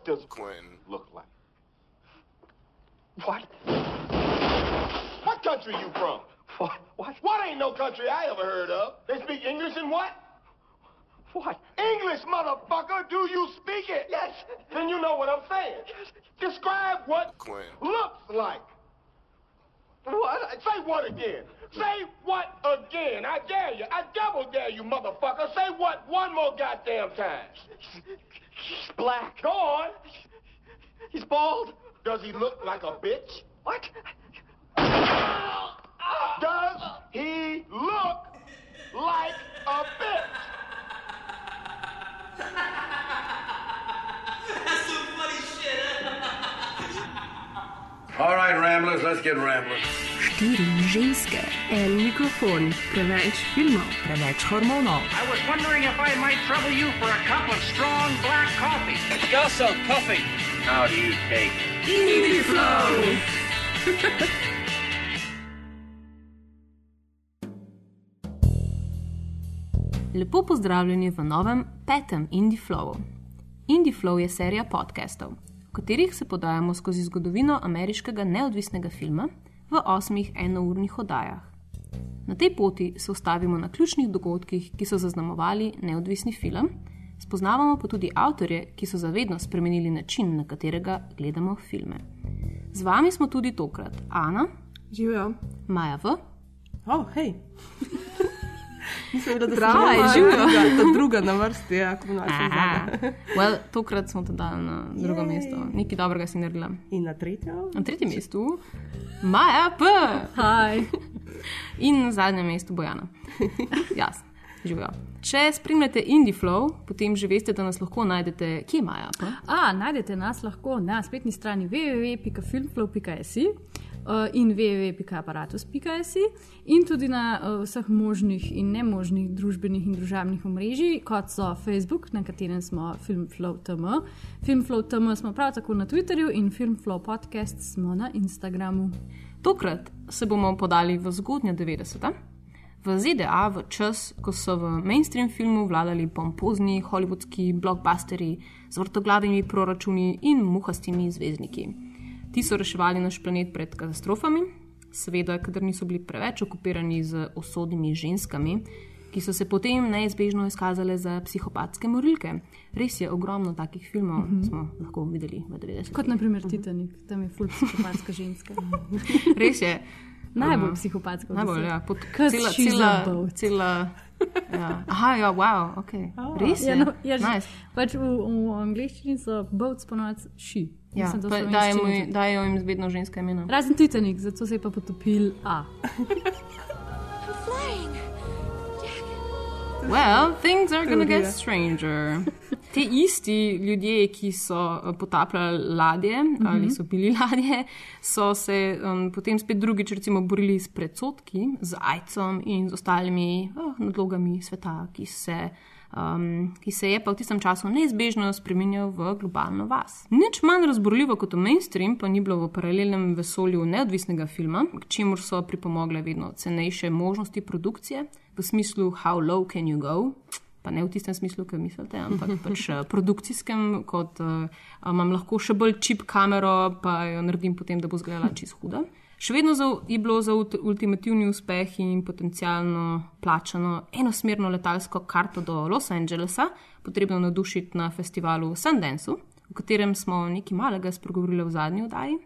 What does Quentin look like? What? What country you from? What? What? What ain't no country I ever heard of? They speak English and what? What? English, motherfucker! Do you speak it? Yes. Then you know what I'm saying. Yes. Describe what Quinn looks like. What? Say what again? Say what again? I dare you. I double dare you, motherfucker. Say what one more goddamn time. He's black. Go on. He's bald. Does he look like a bitch? What? Does he look like a bitch? All right, Ramblers, let's get rambling. Štiri ženske, en mikrofon, preveč filmov, preveč hormonov. I was wondering if I might trouble you for a cup of strong black coffee. Also, coffee. How do you take? Indie Flow! Lepo pozdravljeni v novem petem Indie Flowu. Indie Flow je serija podkastov, v katerih se podajamo skozi zgodovino ameriškega neodvisnega filma v osmih enournih oddajah. Na tej poti se ustavimo na ključnih dogodkih, ki so zaznamovali neodvisni film, spoznavamo pa tudi avtorje, ki so zavedno spremenili način, na katerega gledamo filme. Z vami smo tudi tokrat Ana, Živijo. Maja V. Oh, hej. Mislim, da Zdravo, sem je živijo. druga, ta druga na vrsti, ja, ko nas Aha. zadnja. Well, tokrat smo te dali na drugo Jej. mesto. Nekaj dobrega si naredila. In na tretjo? Na tretjem mestu Maja P. Hi. In na zadnjem mestu Bojana. Jasno, živijo. Če spremljate Indie Flow, potem že veste, da nas lahko najdete, kje je Maja P. A, najdete nas lahko na spletni strani www.filmflow.js in www.aparatus.js in tudi na uh, vseh možnih in nemožnih družbenih in družabnih omrežij, kot so Facebook, na katerem smo FilmFlow.tm. FilmFlow.tm smo prav tako na Twitterju in FilmFlow podcast smo na Instagramu. Tokrat se bomo podali v zgodnja 90-ta, v ZDA, v čas, ko so v mainstream filmu vladali pompozni hollywoodski blockbusteri z vrtoglavimi proračuni in muhastimi zvezdniki. Ti so reševali naš planet pred katastrofami, seveda, kadar niso bili preveč okupirani z osodnimi ženskami, ki so se potem neizbežno izkazale za psihopatske morilke. Res je, ogromno takih filmov mm -hmm. smo lahko videli v 90-ih. Kot naprimer Titanic, tam je full psihopatska ženska. Res je. Najbolj Um, psihopatska. od Najbolj, ja. Pod, cela, cela, cela, ja. Aha, ja, wow, ok. Res je. Ja, no, ja, nice. pač v, v angleščini so boats ponovadi ši. Ja, Mislim, da slovenščini dajo, jim vedno ženska imena. Razen Titanic, zato se je pa potopil A. Well, things are gonna get stranger. Ti isti ljudje, ki so eh, potapljali ladje mm -hmm. ali so bili ladje, so se um, potem spet drugič recimo borili s predsotki, z ajcom in z ostalimi oh, nadlogami sveta, ki se, um, ki se je pa v tistem času neizbežno spremenjal v globalno vas. Nič manj razborljivo kot v mainstream pa ni bilo v paralelnem vesolju neodvisnega filma, k čemur so pripomogle vedno cenejše možnosti produkcije, v smislu how low can you go. Pa ne v tistem smislu, ki mislite, ampak pač eh, produkcijskem, kot uh, imam lahko še bolj čip kamero, pa jo naredim potem, da bo zgledala čist huda. Še vedno za, je bilo za ult- ultimativni uspeh in potencialno plačano enosmerno letalsko karto do Los Angelesa potrebno navdušiti na festivalu Sundanceu, o katerem smo nekaj malega spregovorili v zadnji oddaji.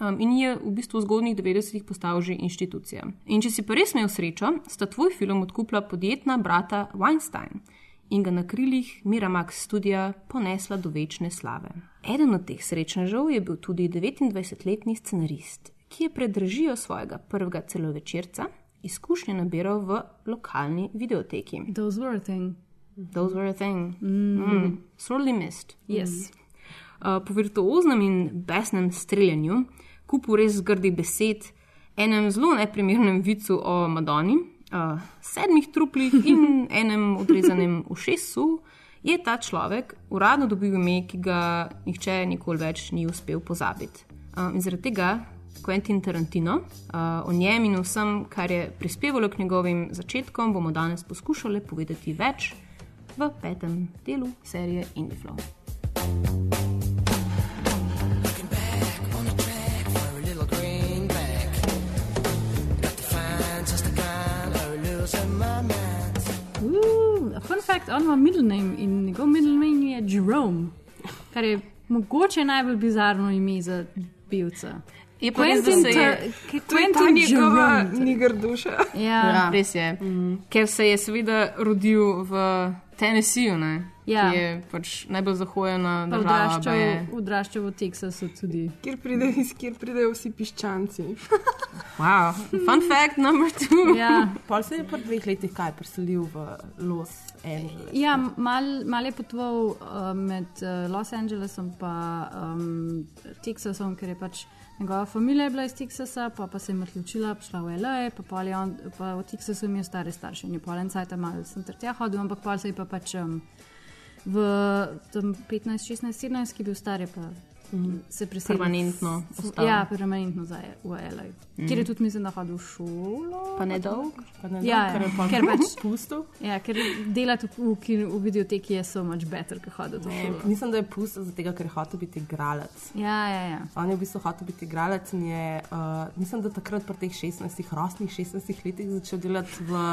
Um, in je v bistvu v zgodnjih 90-ih postal že inštitucija. In če si pa res imel srečo, sta tvoj film odkupila podjetna brata Weinstein in ga na krilih Miramax studija ponesla do večne slave. Eden od teh srečnežev je bil tudi 29-letni scenarist, ki je pred režijo svojega prvega celovečerca izkušnje nabiral v lokalni videoteki. Those were a thing. Those were a thing. Mm. Sorely missed. Yes. Uh, po virtuoznem in besnem streljanju, kupu res zgrdih besed, enem zelo neprimernem vicu o Madoni, uh, sedmih truplih in enem odrezanem ušesu, je ta človek uradno dobil ime, ki ga nihče nikoli več ni uspel pozabiti. Uh, in zaradi tega Quentin Tarantino. Uh, o njem in vsem, kar je prispevalo k njegovim začetkom, bomo danes poskušali povedati več v petem delu serije Indie Flow. Uh, fun fact, on ima middle name in njegov middle name je Jerome, kar je mogoče najbolj bizarno ime za pevca. Je pa res, da se je. Quentin njegova Jerome. niger duša. Ja, Ja, res je. Mm. Ker se je seveda rodil v Tennesseeju, ne? Ja. ki je pač najbolj zahojena pa država. odraščal, v Teksasu tudi. Kjer, pride, pridejo vsi piščanci. Wow. Fun fact number two. Ja, Pol se je po dveh letih kaj preselil v Los Angeles. ja mal, mal je potoval uh, med uh, Los Angelesom in um, Teksasom, ker je pač njegova družina bila iz Teksasa, pa, pa se je odločila, šla v LA, pa, pol je on, pa v Teksasu imel stare starše in je pol en cajt malo sem ter tja hodil, ampak pol se je pa pač um, v tam 15, 16, 17, ki je bil star, je pa se preselil. Permanentno ostal. Ja, permanentno zdaj v LA. Mm. Kjer je tudi, mislim, da hodil v šolo. Pa ne dolg. Pa ne Ja, vem, ker je pol ker pač pustil. Ja, ker delati v, v, videoteki je so much better, kot hoditi v šolo. Mislim, da je pustil zato, ker je hotel biti igralec. Ja, ja, ja. On je v bistvu hotel biti igralec in je, uh, mislim, da takrat pri teh 16, rosnih 16 letih začel delati v,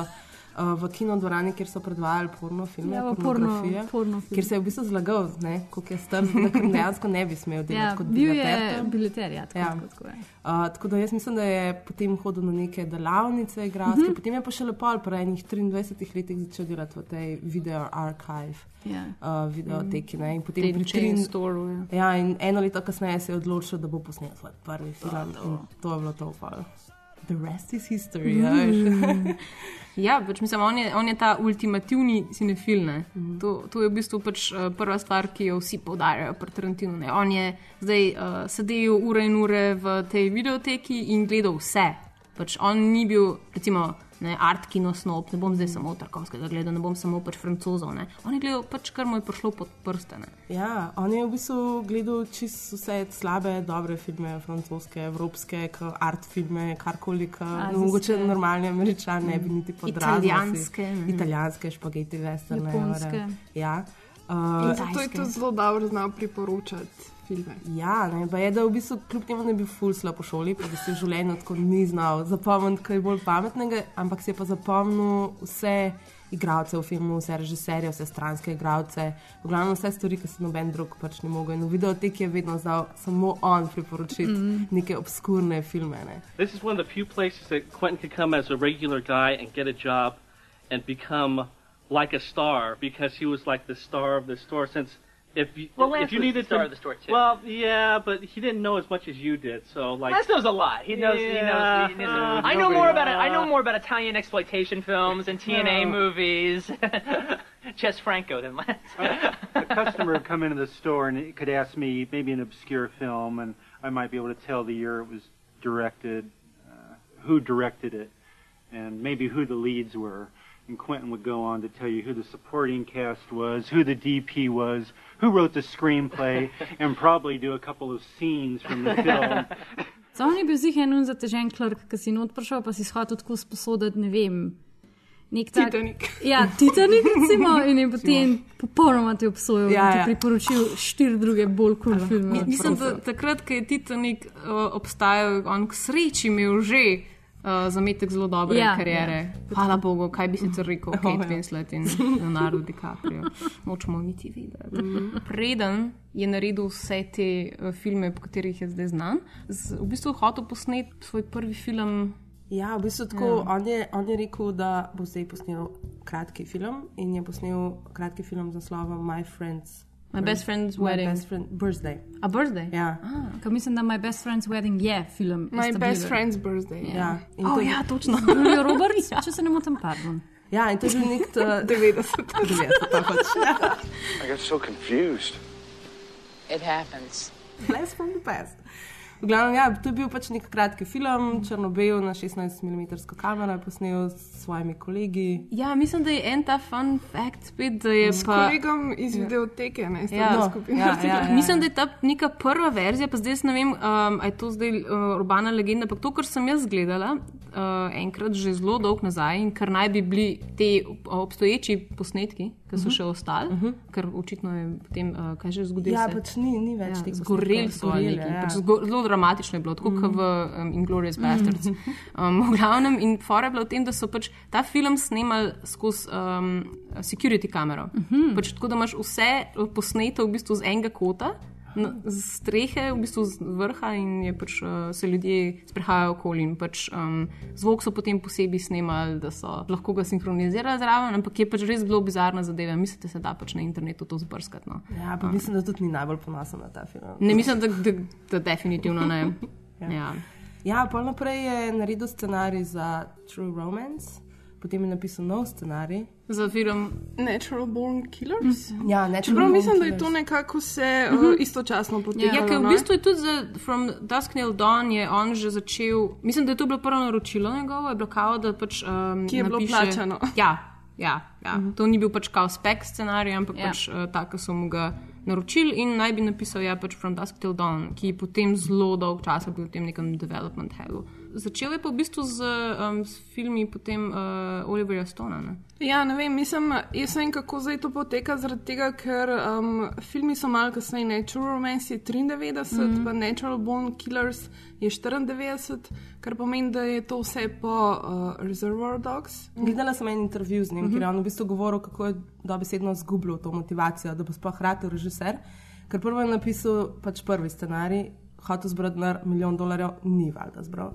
uh, v kinodvorani, kjer so predvajali porno filme, Ja, v porno, pornografije. porno film. Kjer se je v bistvu zlagal, koliko je star, da dejansko ne bi smel delati ja kot bil je bilater tam. bileter, ja, tako, Ja. tako, tako je. Uh, tako da jaz mislim, da je potem hodil na neke delavnice, igralske, Mhm. mm -hmm. potem je pa še lepo, po enih 23 letih začel delati v tej video archive, Ja. uh, videoteki. Ne, in potem Tem pri trin- store. Ja. Ja, in eno leto kasneje se je odločil, da bo posnel svoj prvi film. in To je bilo to. Pa. The rest is history. Mm. Ja, pač mislim, on je, on je ta ultimativni cinefil. ne. To, to je v bistvu pač uh, prva stvar, ki jo vsi poudarjajo pri Tarantinu. Ne. On je zdaj uh, sedel ure in ure v tej videoteki in gledal vse. Pač on ni bil, recimo, ne, art kino snob, ne bom zdaj samo tarkovskega gledal, ne bom samo pač francozov. Ne. On je gledal pač, kar mu je prišlo pod prste. Ne. Ja, on je v bistvu gledal čisto vse slabe, dobre filme, francoske, evropske, art filme, karkoli, kar Azijske. mogoče normalni američani ne bi niti podrazili. Italijanske, ne. Italijanske, špageti, westerne. Japonske. Ja. Uh, zato je to zelo dobro znal priporočati filme. Ja, ne, pa je, da v bistvu kljub temu, da je bil ful slab po šoli, pa da se v življenju tako ni znal zapomniti kaj bolj pametnega, ampak si je pa zapomnil vse igralce v filmu, vse režiserje, vse stranske igralce, v glavnem vse stvari, ki se noben drug pač ni mogel. In v videoteki je vedno znal samo on priporočiti mm. neke obskurne filme. Ne. This is one of the few places that Quentin could come as a regular guy and get a job and become like a star because he was like the star of the store. Since if you, Well, Lance if you was the needed star to, of the store, too. Well, yeah, but he didn't know as much as you did. So like, Les knows a lot. He knows. he knows. He knows Yeah, I know more about it. I know more about Italian exploitation films and TNA Yeah. movies. Jess Franco than Les. a customer would come into the store and it could ask me maybe an obscure film, and I might be able to tell the year it was directed, uh, who directed it, and maybe who the leads were. And Quentin would go on to tell you who the supporting cast was, who the DP was, who wrote the screenplay, and probably do a couple of scenes from the film. Samo on je bil zih en zatežen klerk, ki si not prišel, pa si shotel tako sposoditi, ne vem. Nek tak, Titanik. Ja, Titanik, recimo, in je potem popolnoma te obsojal Ja, in ti ja. priporočil štiri druge bolj kul cool filme. Mi- Mislim, da takrat, ko je Titanik uh, obstajal, on k sreči imel že uh, zametek zelo dobre Ja, kariere. ja. Hvala Bogu, kaj bi sicer rekel Kate ja. Winslet in Leonardo DiCaprio. Nočemo niti vedeti. Preden je naredil vse te uh, filme, po katerih je zdaj znan, z, v bistvu hotel posneti svoj prvi film. Ja, v bistvu tako, ja. on, je, on je rekel, da bo zdaj posnel kratki film in je posnel kratki film z naslovom My Friends. My best friend's My wedding. Best friend, birthday. A birthday? Ja. Ko mislim, da My Best Friend's Wedding je film. My best friend's birthday. Ja. In Oh, to- ja, točno. Julio Roberts, če se ne motim, pardon. Ja, in to je bil nek ta- 90. 90, pač. Ja. I got so confused. It happens. Blast from the past. V glavnem, ja, to je bil pač nek kratki film, črno-bel na 16 mm kamero, je posnel s svojimi kolegi. Ja, mislim, da je en ta fun fact spet, da je S pa. kolegom iz videoteke, ne, sta Ja. bila No, skupina. ja, ja, ja. Mislim, da je ta neka prva verzija, pa zdaj ne vem, um, ali je to zdaj uh, urbana legenda, ampak to, kar sem jaz gledala, uh, enkrat že zelo dolgo nazaj in kar naj bi bili ti obstoječi posnetki, ki so Mhm. še ostali, uh -huh. ker očitno je potem, uh, kaj že zgodilo. Ja, se? pač ni, ni več Ja, teh zgoreli so ali nekaj. ja. Pač zgo, zelo dramatično je bilo, tako kot Mhm. v um, Inglourious Bastards. Um, v glavnem, in fora je bila v tem, da so pač ta film snemali skozi um, security kamero. Mhm. Pač tako da imaš vse posneto v bistvu z enega kota. Z strehe, v bistvu z vrha, in je pač, uh, se ljudje sprehajajo okoli. Pač, um, zvok so potem posebej snemali, da so lahko ga sinhronizirali zraven, ampak je pač res bilo bizarna zadeva. Mislim, da se da pač na internetu to zbrskati. No. Ja, pa mislim, da tudi ni najbolj ponosen na ta film. Ne, mislim, da, da, da definitivno ne. Ja. ja. Ja, pa naprej je naredil scenarij za True Romance, potem je napisal nov scenarij. Za film Natural Born Killers. Ja, Natural Čeprav Born mislim, da je Killers. to nekako vse uh, istočasno potekalo. Ja, ker v ne? bistvu je tudi za From Dusk Till Dawn je on že začel, mislim, da je to bilo prvo naročilo njegovo, je bilo kao, da pač. Um, Ki je bilo napiše, plačano. Ja, ja, ja. Mm -hmm. to ni bil pač kao spek scenarij, ampak Ja. ja. pač uh, tak, ki so mu ga naročili in naj bi napisal ja, pač From Dusk Till Dawn, ki je potem zelo dolg čas bil v tem nekem development hellu. Začel je pa v bistvu z, um, s filmi potem uh, Oliverja Stona. Ne? Ja, ne vem, mislim, jaz vem, kako zdaj to poteka, zaradi tega, ker um, filmi so malo kasneje, Natural Romance je 93, mm. -hmm. pa Natural Born Killers je 94, kar pomeni, da je to vse po uh, Reservoir Dogs. Gledala sem en intervju z njim, uh -huh. kjer je on v bistvu govoril, kako je dobesedno izgubil to motivacijo, da bo sploh hratel režiser. Ker prvo je napisal pač prvi scenarij, hotel zbrati na milijon dolarjev, ni valjda zbral.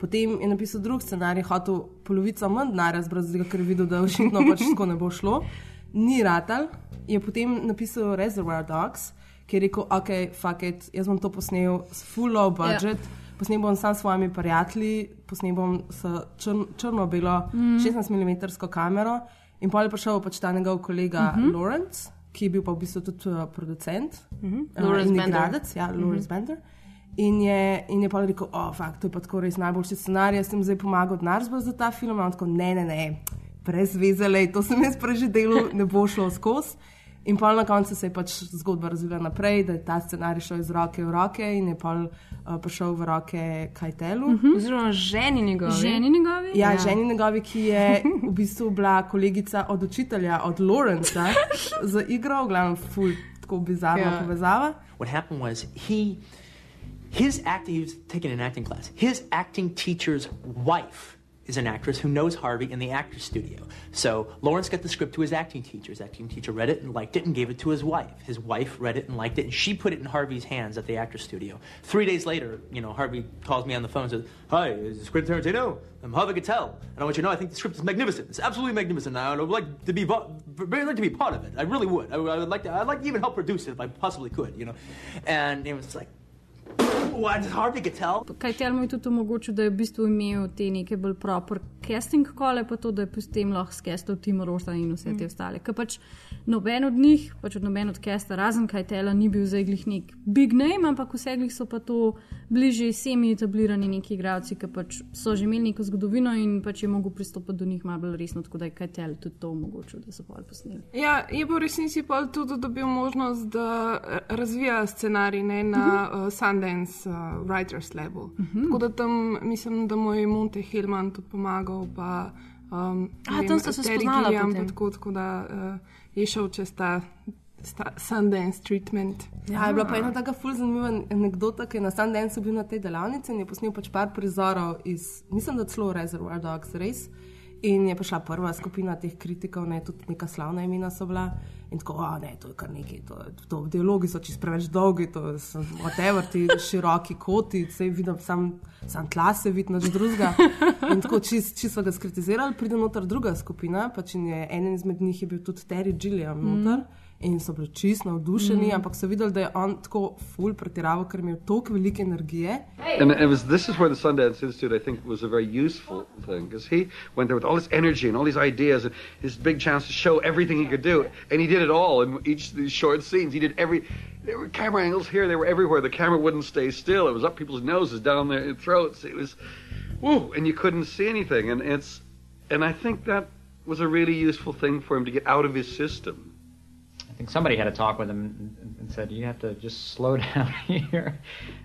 Potem je napisal drug scenarij, hotel polovico manj denarja zbrati, ker je videl, da očitno pač tako ne bo šlo. Ni ratal, je potem napisal Reservoir Dogs, ki je rekel, ok, fuck it, jaz bom to posnel s full low budget. Ja. Posnel bom sam s svojimi prijatelji, posnel bom s črn, črno-belo Mhm. 16 mm kamero. In pa je prišel pač ta njegov kolega uh Mhm. -huh. Lawrence, ki je bil pa v bistvu tudi uh, producent, uh Mhm. -huh. Lawrence Bender. igravec, ja, Lawrence uh Mhm. -huh. Bender. In je, in je pa rekel, oh, fakt, to je pa tako res najboljši scenarij, jaz sem zdaj pomagal zbrati za ta film. In on tako, ne, ne, ne, brez veze, lej, to sem jaz prej že delal, ne bo šlo skozi. In pa na koncu se je pač zgodba razvila naprej, da je ta scenarij šel iz roke v roke in je pa uh, prišel v roke Kajtelu. Uh -huh. Oziroma ženi njegovi. Ženi njegovi? Ja, Ja. ženi njegovi, ki je v bistvu bila kolegica od učitelja, od Lawrencea, za igro, v glavnem, ful, tako bizarna Ja. povezava. What happened was he, his acting, he was taking an acting class. His acting teacher's wife is an actress who knows Harvey in the actor's studio. So Lawrence got the script to his acting teacher. His acting teacher read it and liked it and gave it to his wife. His wife read it and liked it, and she put it in Harvey's hands at the actor's studio. Three days later, you know, Harvey calls me on the phone and says, Hi, is this Quentin Tarantino? I'm Harvey Keitel. And I want you to know I think the script is magnificent. It's absolutely magnificent. I would like to be, vo- very like to be part of it. I really would. I, would- I would like to, I'd like to even help produce it if I possibly could, you know. And it was like? Kaj Telmo je tudi omogočil, da je v bistvu imel te neke bolj proper casting kole, pa to, da je potem lahko skestal Tim Rosa in vse te ostale. Ker pač noben od njih, pač od noben od casta, razen kaj Tela, ni bil zdaj glih nek big name, ampak vse glih so pa to bliže semi-etablirani neki igralci, ki pač so že imeli neko zgodovino in pač je mogel pristopiti do njih malo bolj resno, tako da je kaj Tel tudi to omogočil, da so pol posneli. Ja, je pa v resnici pa tudi dobil možnost, da eh, razvija scenarij ne, na uh, Sundance uh, Writers Labu. Uh -huh. Tako da tam mislim, da mu je Monte Hillman tudi pomagal. Pa, um, A, ne tam sta se spoznala Gilliam Tako, tako da uh, je šel čez ta Sundance treatment. Ja, je bila pa ena taka ful zanimiva anekdota, ki je na Sundanceu bil na tej delavnici in je posnel pač par prizorov iz, mislim, da celo Reservoir Dogs, res. In je prišla prva skupina teh kritikov, ne, tudi neka slavna imena so bila. In tako, a ne, to je kar nekaj, to, to dialogi so čist preveč dolgi, to so whatever, ti široki koti, vse vidim, sam, sam tla se vidi, nič drugega. In tako čist, čist so ga skritizirali, pride noter druga skupina, pač je eden izmed njih je bil tudi Terry Gilliam noter. Mhm. In so bili čist navdušeni, mm. ampak so videli, da je on tako ful pretiraval, ker je imel toliko velike energije. And it was this is where the Sundance Institute, I think, was a very useful thing because he went there with all this energy and all these ideas and his big chance to show everything he could do, and he did it all in each of these short scenes. He did every. There were camera angles here, they were everywhere. The camera wouldn't stay still. It was up people's noses, down their throats. It was, woo, and you couldn't see anything. And it's, and I think that was a really useful thing for him to get out of his system. I think somebody had a talk with him and, said, "You have to just slow down here."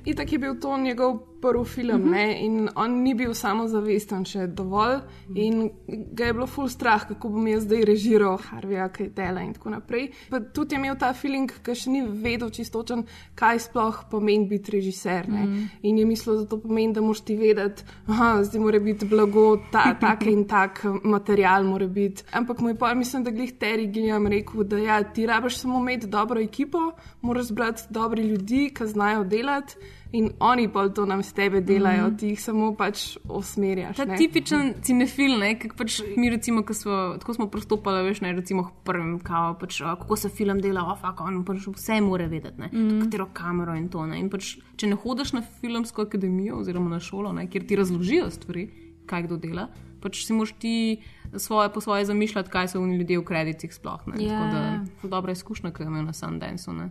Itak je bil to njegov odprl film Mhm. ne, in on ni bil samozavesten še dovolj in ga je bilo ful strah, kako bom jaz zdaj režiral Harvija Kejtela in tako naprej. Pa tudi je imel ta feeling, ki še ni vedel čistočen, kaj sploh pomeni biti režiser. Ne. Mhm. In je mislil, da to pomeni, da moraš ti vedeti, da zdaj mora biti blago, ta, tak in tak material mora biti. Ampak moj pa mislim, da glih Terry Gilliam rekel, da ja, ti rabiš samo imeti dobro ekipo, moraš zbrati dobre ljudi, ki znajo delati. In oni pa to nam s tebe delajo, Mhm. ti jih samo pač usmerjaš. Ta ne. tipičen cinefil, ne, kak pač mi recimo, ko smo, tako smo pristopali, veš, ne, recimo prvem, kao, pač, a, kako se film dela, oh, fuck, on pač vse more vedeti, ne, Mhm. katero kamero in to, ne, in pač, če ne hodiš na filmsko akademijo oziroma na šolo, ne, kjer ti razložijo stvari, kaj kdo dela, pač si moraš ti svoje, po svoje zamišljati, kaj so oni ljudje v kreditih sploh, ne, Ja. tako da, je dobra izkušnja, ki jo imel na Sundanceu, ne.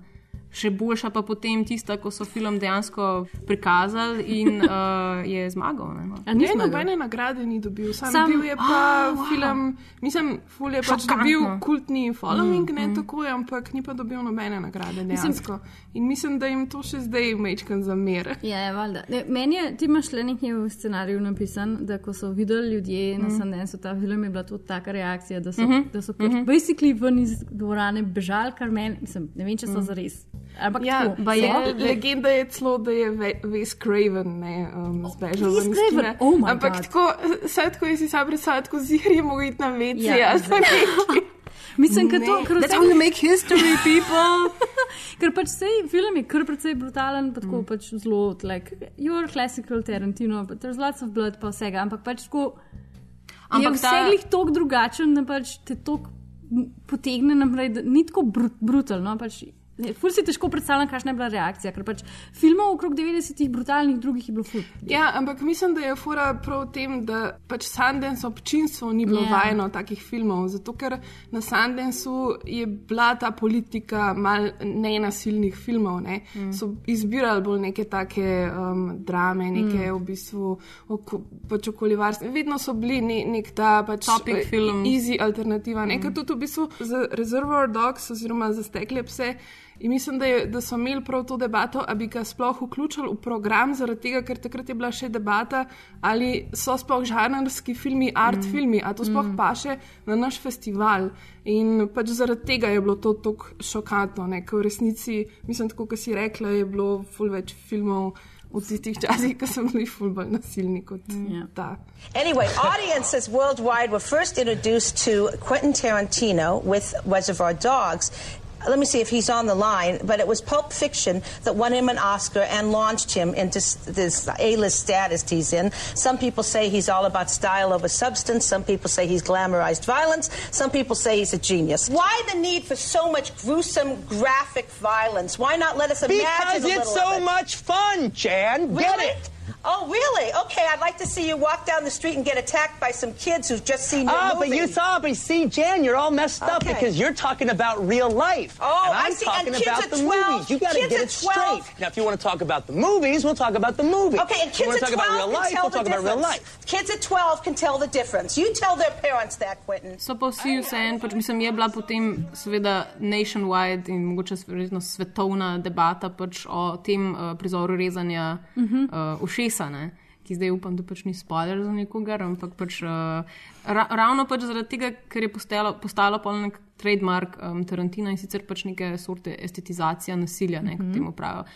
Še boljša pa potem tista, ko so film dejansko prikazali in uh, je zmagal. Ne, no. Ne, nobene nagrade ni dobil, sam, Sam- bil je pa oh, wow. film, mislim, ful je pač Šokantno. dobil kultni following, Mm, mm, ne mm. tako, ampak ni pa dobil nobene nagrade Mislim- dejansko. In mislim, da jim to še zdaj mečkan zamere. Ja, je, valjda. Ne, meni je, ti imaš le nekaj v scenariju napisan, da ko so videli ljudje na Mhm. Sundanceu ta film, je bila to taka reakcija, da so, Mhm. da so pač Mhm. basically ven iz dvorane bežali, kar meni, mislim, ne vem, če so Mhm. zares. Ampak Ja, tako, je, legenda je celo, da je Ve- Wes Craven ne, um, zbežal Wes ven iz Craven? Oh my Ampak God. tako, vse tako jaz si sam predstavljam, tako zihar je mogel iti na WC. Ja, Ja, zdaj. Mislim, ker to, Ne. ker That's vse- how you make history, people. ker pač sej film je kar precej brutalen, pa Mm. tako pač zelo, like, your classical Tarantino, but there's lots of blood pa vsega, ampak pač tako. Ampak je Ampak ta- vse tako drugačen, da pač te tako potegne naprej, da ni tako brut, brutalno. Pač, ne, ful si težko predstavljam, kakšna je bila reakcija, ker pač filmov okrog 90-ih brutalnih, drugih je bilo ful. Ja, ampak mislim, da je fora prav v tem, da pač Sundance občinstvo ni bilo Ja. yeah. vajeno takih filmov. Zato, ker na Sundanceu je bila ta politika mal nenasilnih filmov. Ne? Mm. So izbirali bolj neke take um, drame, neke mm. v bistvu oko, pač okoljevarstvene. Vedno so bili ne, nek ta pač Topic eh, films. easy alternativa. Ne? Mm. Ker tudi v bistvu za Reservoir Dogs oziroma za stekle pse. In mislim, da, je, da so imeli prav to debato, ali bi ga sploh vključili v program, zaradi tega, ker takrat je bila še debata, ali so sploh žanrski filmi, art mm. filmi, ali to sploh mm. paše na naš festival. In pač zaradi tega je bilo to tako šokantno, ne? ker v resnici, mislim, tako kot si rekla, je bilo ful več filmov. V tistih časih, ko so bili ful bolj nasilni kot yeah. ta. Anyway, audiences worldwide were first introduced to Quentin Tarantino with Reservoir Dogs. Let me see if he's on the line, but it was Pulp Fiction that won him an Oscar and launched him into this A-list status he's in. Some people say he's all about style over substance. Some people say he's glamorized violence. Some people say he's a genius. Why the need for so much gruesome, graphic violence? Why not let us imagine Because a little it's so it? much fun, Jan. Get Really? it? Oh, really? Okay, I'd like to see you walk down the street and get attacked by some kids who've just seen your Ah, movie. but you saw, but see, Jan, you're all messed up Okay. because you're talking about real life. Oh, and I I'm see. talking And kids about at the 12 movies. You got to kids get it 12 straight. Now, if you want to talk about the movies, we'll talk about the movies. Okay, and kids at to talk 12 about real can life, tell we'll the talk about real difference. life. Kids at 12 can tell the difference. You tell their parents that, Quentin. So pa vsi vseeno, pač mislim, je bila potem seveda nationwide in mogoče verjetno svetovna debata pač o tem uh, prizoru rezanja Mhm. uh, ušesa, ne? ki zdaj upam, da pač ni spoiler za nikogar, ampak pač, uh, ra ravno pač zaradi tega, ker je postalo, postalo pol nek trademark um, Tarantina in sicer pač neke sorte estetizacija nasilja, ne, kot Mhm. temu pravijo.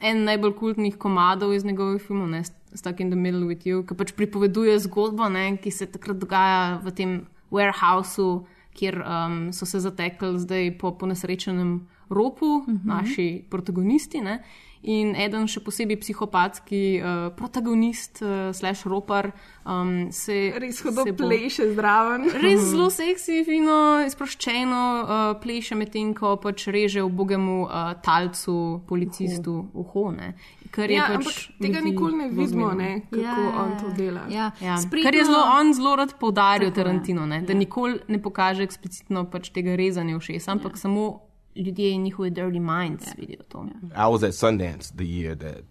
En najbolj kultnih komadov iz njegovih filmov, ne, Stuck in the Middle with You, ki pač pripoveduje zgodbo, ne, ki se takrat dogaja v tem warehouseu, kjer um, so se zatekli zdaj po, po nesrečenem ropu, Mhm. naši protagonisti. Ne? In eden še posebej psihopatski uh, protagonist, uh, slash ropar, um, se Res hudo se pleše zraven. Res zelo seksi, fino, sproščeno uh, pleše medtem, ko pač reže v bogemu uh, talcu, policistu, uho. ne. Kar je Ja, pač ampak tega nikoli ne vidimo, ne, kako on to dela. Ja. Ja. Sprednjo- Kar je zelo on zelo rad poudaril, je. Tarantino, ne? da nikoli ne pokaže eksplicitno pač tega rezanja všes, ampak samo ljudje in njihove dirty minds vidijo to. I was at Sundance the year that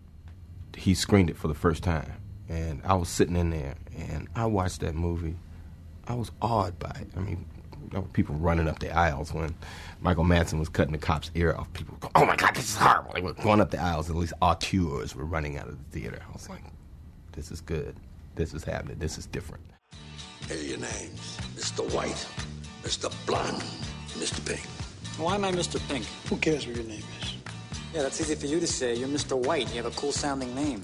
he screened it for the first time, and I was sitting in there, and I watched that movie. I was awed by it. I mean, there were people running up the aisles when Michael Madsen was cutting the cop's ear off. People go, "Oh my God, this is horrible!" They were going up the aisles. At least auteurs were running out of the theater. I was like, "This is good. This is happening. This is different." Here are your names Mr. White, Mr. Blonde, Mr. Pink. Why am I Mr. Pink? Who cares what your name is? Yeah, that's easy for you to say. You're Mr. White. You have a cool sounding name.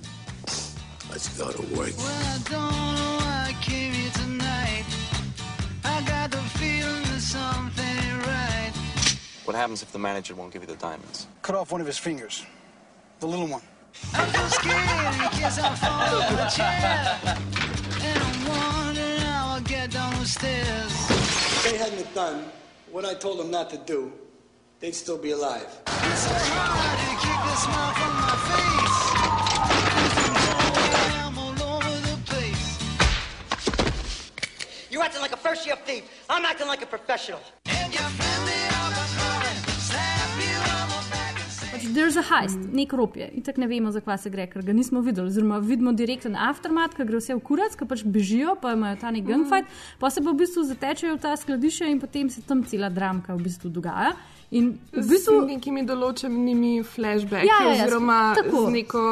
Let's go to work. I don't know why I came here tonight. I got the feeling that something ain't right. What happens if the manager won't give you the diamonds? Cut off one of his fingers. The little one. I'm so scared in case I fall off my chair. And I'm wondering how I'll get down the stairs. If they hadn't have done what I told them not to do, they'd still be alive. It's so hard to keep the smile from my face. I'm all over the place. You're acting like a first year thief. I'm acting like a professional. There's a heist, nek rop je. In tako ne vemo, zakaj se gre, ker ga nismo videli. Oziroma, vidimo direkten aftermath, ki gre vse v kurac, ki pač bežijo, pa imajo ta nek gunfight, pa se pa v bistvu zatečejo v ta skladišče in potem se tam cela dramka v bistvu dogaja. In v Z bistvu nekimi določenimi flashbacki, Ja, ja, ja, oziroma tako. z neko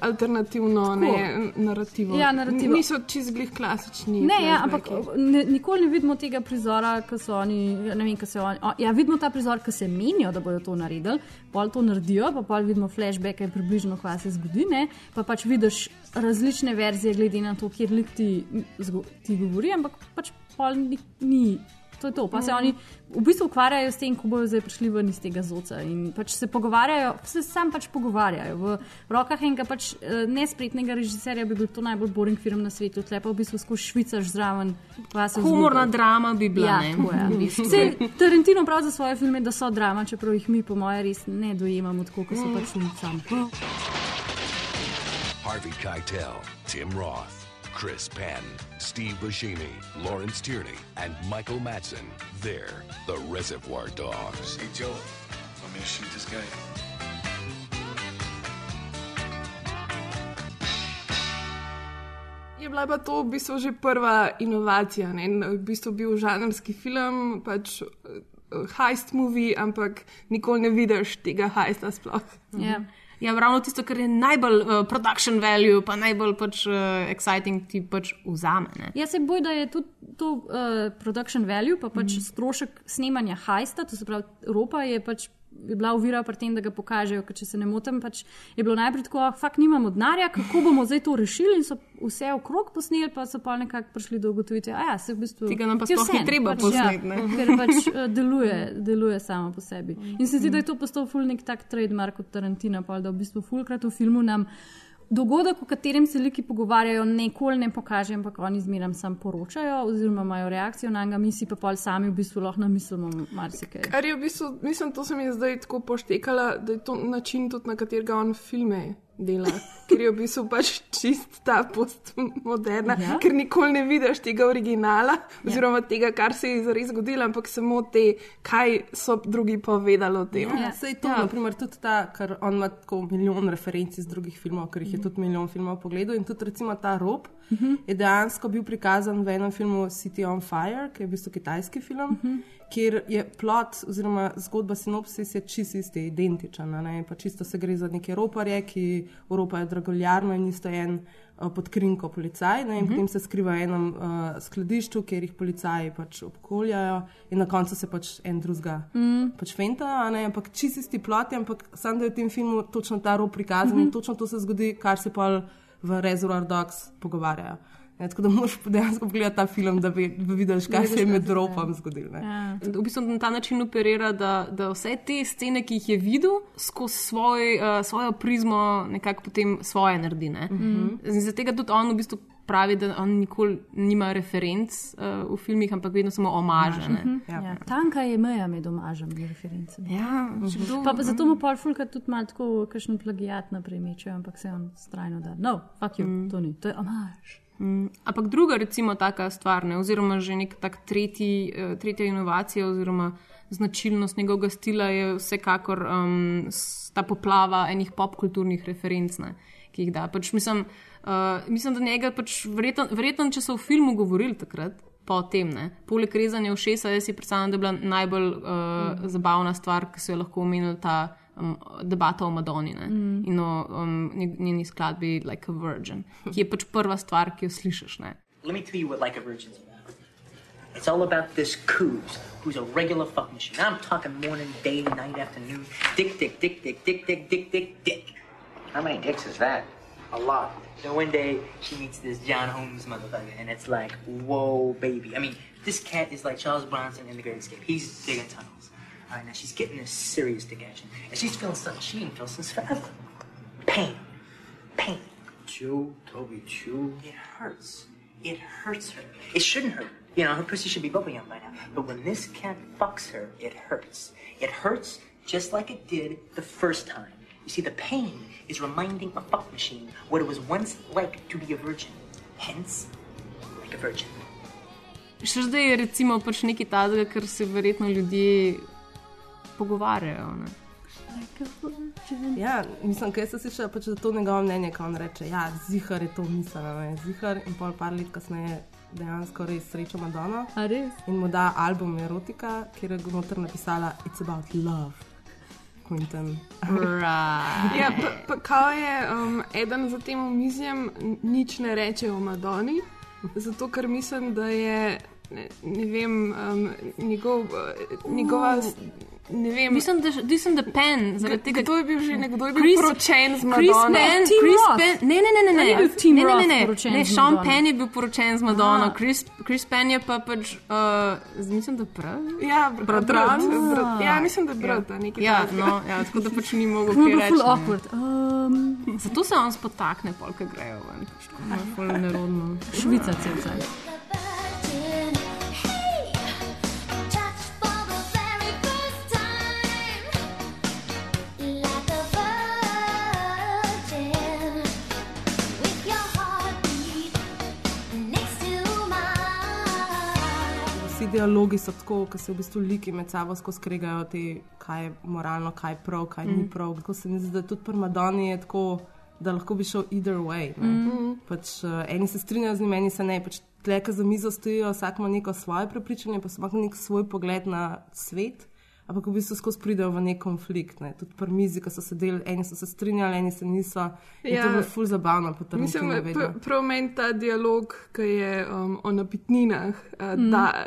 alternativno ne, narativo. Ja, narativo. Niso čist glih klasični. Ne, ja, ampak ne, nikoli ne vidimo tega prizora, ki so oni. Vem, se oni. O, ja, vidimo ta prizor, ki se menijo, da bodo to naredili, pol to naredijo, pa pol vidimo flashbacke, približno kaj se zgodi, ne? pa pač vidiš različne verzije, glede na to, kjer lik ti, ti govori, ampak pač pol ni. ni. To je to. Pa se Mhm. oni v bistvu ukvarjajo s tem, ko bodo zdaj prišli ven iz tega zoca. In pač se pogovarjajo, se sam pač pogovarjajo. V rokah enega pač eh, nespretnega režiserja bi bil to najbolj boring film na svetu. Tle pa v bistvu skozi švicaš zraven. pa se Humorna zgubi. drama bi bila, Ja, ne? tako je. V bistvu. Saj Tarantino prav za svoje filme, da so drama, čeprav jih mi, po mojem, res ne dojemamo tako, kot so pač ulicam. Harvey Keitel, Tim Roth, Chris Penn, Steve Buscemi, Lawrence Tierney, and Michael Madsen. They're the Reservoir Dogs. Hey, Joe, want me to shoot this guy? Je bila pa to v bistvu že prva inovacija. Ne? In V bistvu bil žanrski film, pač uh, heist movie, ampak nikoli ne vidiš tega heista sploh. Ja. Ja, ravno tisto, kar je najbolj uh, production value, pa najbolj pač, uh, exciting, ti pač vzame. Ne? Jaz se bojim, da je tudi to uh, production value, pa pač mm. strošek snemanja hajsta, to se pravi, Evropa je pač. Je bila uvira pri tem, da ga pokažejo, ker če se ne motim, pač je bilo najprej tako, fakt nimamo denarja, kako bomo zdaj to rešili in so vse okrog posneli, pa so pa nekako prišli do ugotovitve, da ja, se v bistvu. Tega nam pa sploh vseeno, treba pač, posneti, Ja, ne. ker pač eh, deluje, deluje samo po sebi. In se zdi, da je to postal ful nek tak trademark od Tarantina, pa da v bistvu fulkrat v filmu nam dogodek, o katerem se liki pogovarjajo, nikoli ne pokaže, ampak oni zmeraj sam poročajo, oziroma imajo reakcijo na njega, mi si pa pol sami v bistvu lahko namislimo marsikaj. Kar je v bistvu, mislim, to se mi je zdaj tako poštekala, da je to način tudi, na katerega on filme dela. Ker je v bistvu pač čist ta postmoderna, Ja. ja. ker nikoli ne vidiš tega originala, oziroma tega, kar se je zares zgodilo, ampak samo te, kaj so drugi povedali o tem. Ja, sej to, ja. naprimer, tudi ta, ker on ima tako milijon referenc iz drugih filmov, ker jih je tudi milijon filmov pogledal. In tudi recimo ta rob uh -huh. je dejansko bil prikazan v enem filmu City on Fire, ki je v bistvu kitajski film. Uh -huh. Kjer je plot, oziroma zgodba sinopsis, je čist isti, identičen. a Ne? Pa čisto se gre za neke roparje, ki ropajo dragoljarno in isto en uh, pod krinko policaj. Ne? In uh -huh. potem se skriva v enem uh, skladišču, kjer jih policaji pač obkoljajo, in na koncu se pač en drugega Mm. pač fenta, a ne, ampak čist isti plot, ampak sam da je v tem filmu točno ta rob prikazan mm -hmm. in točno to se zgodi, kar se pa v Reservoir Dogs pogovarjajo. Ne, tako da moraš dejansko pogledati ta film, da bi vidiš, kaj se je med ropom zgodilo. ne. Ja. V bistvu na ta način operira, da, da vse te scene, ki jih je videl, skozi svoj, uh, svojo prizmo, nekako potem svoje naredi. Ne? Mhm. In Zato tudi on v bistvu pravi, da on nikoli nima referenc uh, v filmih, ampak vedno samo omaže. ne. Mhm. Ja. Tanka je meja med omažem in referencami. Ja, če kdo- pa, pa zato mu pol fulka tudi malo tako, kakšen plagijat naprej mečejo, ampak se on strajno da. No, fuck you, mm. to ni, to je omaž. Mm. Ampak druga, recimo, taka stvar, ne, oziroma že nek tak tretji, eh, tretja inovacija, oziroma značilnost njegovega stila je vsekakor um, ta poplava enih popkulturnih referenc, ne, ki jih da. Pač mislim, uh, mislim, da njega pač verjetno, verjetno, če so v filmu govorili takrat. po tem. Ne. Poleg rezanja ušesa, jaz si predstavljam, da je bila najbolj uh, mm. zabavna stvar, ki so jo lahko omenili ta um, debata o Madoni ne. Mm. in o um, njeni skladbi Like a Virgin, ki je pač prva stvar, ki jo slišiš. Ne. Let me tell you what Like a Virgin's about. It's all about this Coos, who's a regular fuck machine. I'm talking morning, day, night, afternoon. Dick, dick, dick, dick, dick, dick, dick, dick, dick. How many dicks is that? A lot. So one day she meets this John Holmes motherfucker, and it's like, whoa, baby. I mean, this cat is like Charles Bronson in The Great Escape. He's digging tunnels. All right, now she's getting this serious dick action, and she's feeling something she ain't felt since forever. Pain. Pain. Chew, Toby, chew. It hurts. It hurts her. It shouldn't hurt. You know, her pussy should be bubbling up by now. But when this cat fucks her, it hurts. It hurts just like it did the first time. You see, the pain is reminding a fuck machine what it was once like to be a virgin. Hence, like a virgin. Še zdaj je recimo pač nekaj tazga, ker se verjetno ljudje pogovarjajo. Ne. Ja, mislim, kaj se sliši, pač za to njegovo mnenje, ko on reče, ja, zihar je to misleno, ne, zihar in pol par let kasneje dejansko res sreča Madonna. A res? In mu da album Erotika, kjer je noter napisala It's about love. Quentin. Right. Ja, pa, pa kao je um, eden za tem omizjem nič ne reče o Madoni, zato ker mislim, da je ne, ne vem, um, njegov, uh, njegova. Ne vem, Mislim, da mislim, da pen, zaradi tega. Kdo je bil že nekdo, je bil Chris- poročen z Chris Madono. Penn, Tim Chris Roth. Penn, ne, ne, ne, ne, ne, ne, ne, ne, ne, ne, z Sean? Penn je bil poročen z Madono, Aha. Chris, Chris Penn je pa pač, uh, mislim, da prav. Ja, Bratran. brat, brat, ja, mislim, da je brat, a nekaj Ja, no, ja, tako da pač ni mogel kaj reči. ful ne. awkward. Um, Zato se on spotakne, polka grejo ven, pač tako ful nerodno. Švica cel cel. Vsi dialogi so tako, da se v bistvu liki med sabo skozi kregajo, te, kaj je moralno, kaj je prav, kaj mm. ni prav. Tako se mi zdi, da tudi pri Madoni je tako, da lahko bi šel either way. ne. Mhm. Pač, uh, eni se strinjajo z njim, eni se ne. Pač, Tleka za mizo stojijo, vsak ima neko svoje prepričanje, pa vsak ima nek svoj pogled na svet. Ampak v bistvu skozi pridejo v nek konflikt. Ne. Tudi pri mizi, ko so sedeli, eni so se strinjali, eni se niso. In ja, Ja. to je bilo ful zabavno, potem Mislim, vedno. pr prav meni ta dialog, ki je um, o napitninah, Mm. da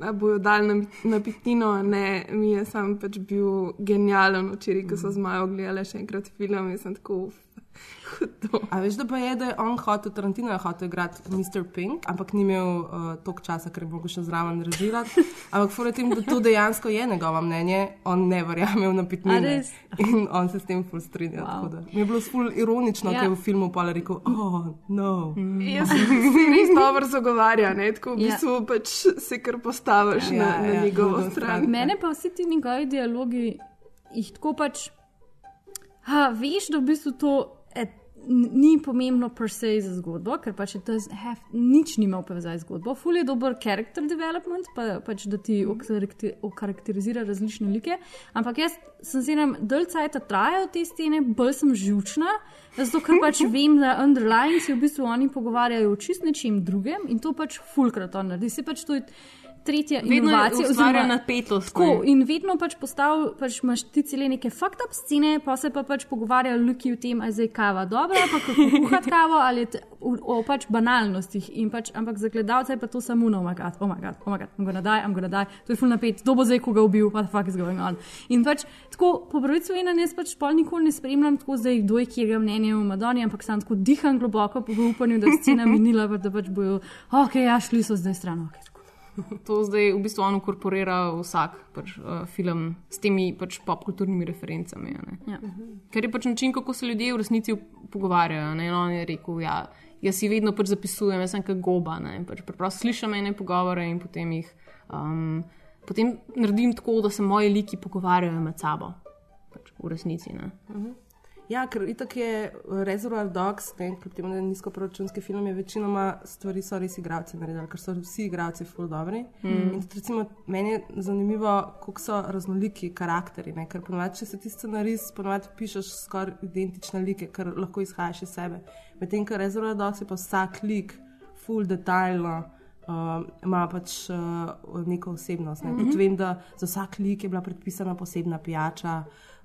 a bojo dali nam- napitnino, ne, mi je sam pač bil genijalen včeraj, ko so z Majo gledali še enkrat film in sem tako. A veš, da pa je, da je on hotel, Tarantino je hotel igrati Mr. Pink, ampak ni imel uh, toliko časa, ker je mogel še zraven režirati. Ampak fora tem, da to dejansko je njegovo mnenje, on ne verjame v napitnine. In on se s tem ful strinja. Wow. Mi je bilo ful ironično, Ja. ja. ker je v filmu pa rekel, oh, no. Jaz se res dobro zagovarja, ne? tako v Ja. bistvu pač se kar postaviš Ja, na, na ja, njegovo drugo stran. Mene pa vsi ti njegovi dialogi, jih tako pač. Ha, veš, da v bistvu to et, ni pomembno per se za zgodbo, ker pač to have, nič nima v povezavi z zgodbo. Ful je dober character development, pa, pač, da ti okarakter- okarakterizira različne like. Ampak jaz sem se nam dalj cajt trajajo te scene, bolj sem žučna. Zato, ker pač vem, da underlying se v bistvu oni pogovarjajo o čist nečem drugem in to pač fulkrat on naredi. Se pač to je tretja Vedno inovacija. oziroma- napetost, Tako, in vedno pač postav, pač imaš ti cele neke fucked up scene, pa se pa pač pogovarjajo ljudi o tem, ali je zdaj kava dobra, pa kako kuhati kavo, ali je t- o, o pač banalnostih. In Pač, ampak za gledalce je pa to samo no, oh oh oh my god, I'm gonna die, I'm gonna die, to je full napet, kdo bo zdaj koga ubil, what the fuck is going on. In pač tako, po pravici ena jaz pač pol nikoli ne spremljam tako zdaj, kdo je kjer mnenje o Madoni, ampak sem tako diham globoko po upanju, da je scena minila, pa da pač bojo, ok, ja, šli so zdaj stran, ok. To zdaj v bistvu on inkorporira vsak pač, uh, film s temi pač, popkulturnimi referencami. Ja. Ker je pač način, kako se ljudje v resnici pogovarjajo. Ne? In on je rekel, ja, jaz si vedno pač zapisujem, jaz sem kot goba. ne. Pač preprosto slišim ene pogovore in potem jih um, potem naredim tako, da se moji liki pogovarjajo med sabo. Pač v resnici. Ne? Ja, ker itak je Reservoir Dogs, ne, kljub temu, da je nizkoproračunski film, je večinoma stvari so res igralci naredili, ker so vsi igralci full dobri. Mm. In tudi recimo meni je zanimivo, kako so raznoliki karakteri, ne, ker ponovadi, če se ti scenarist, ponovadi pišeš skoraj identične like, ker lahko izhajaš iz sebe. Medtem, ko Reservoir Dogs je pa vsak lik full detailno Uh, ima pač uh, neko osebnost. Ne. Mhm. Tudi vem, da za vsak lik je bila predpisana posebna pijača,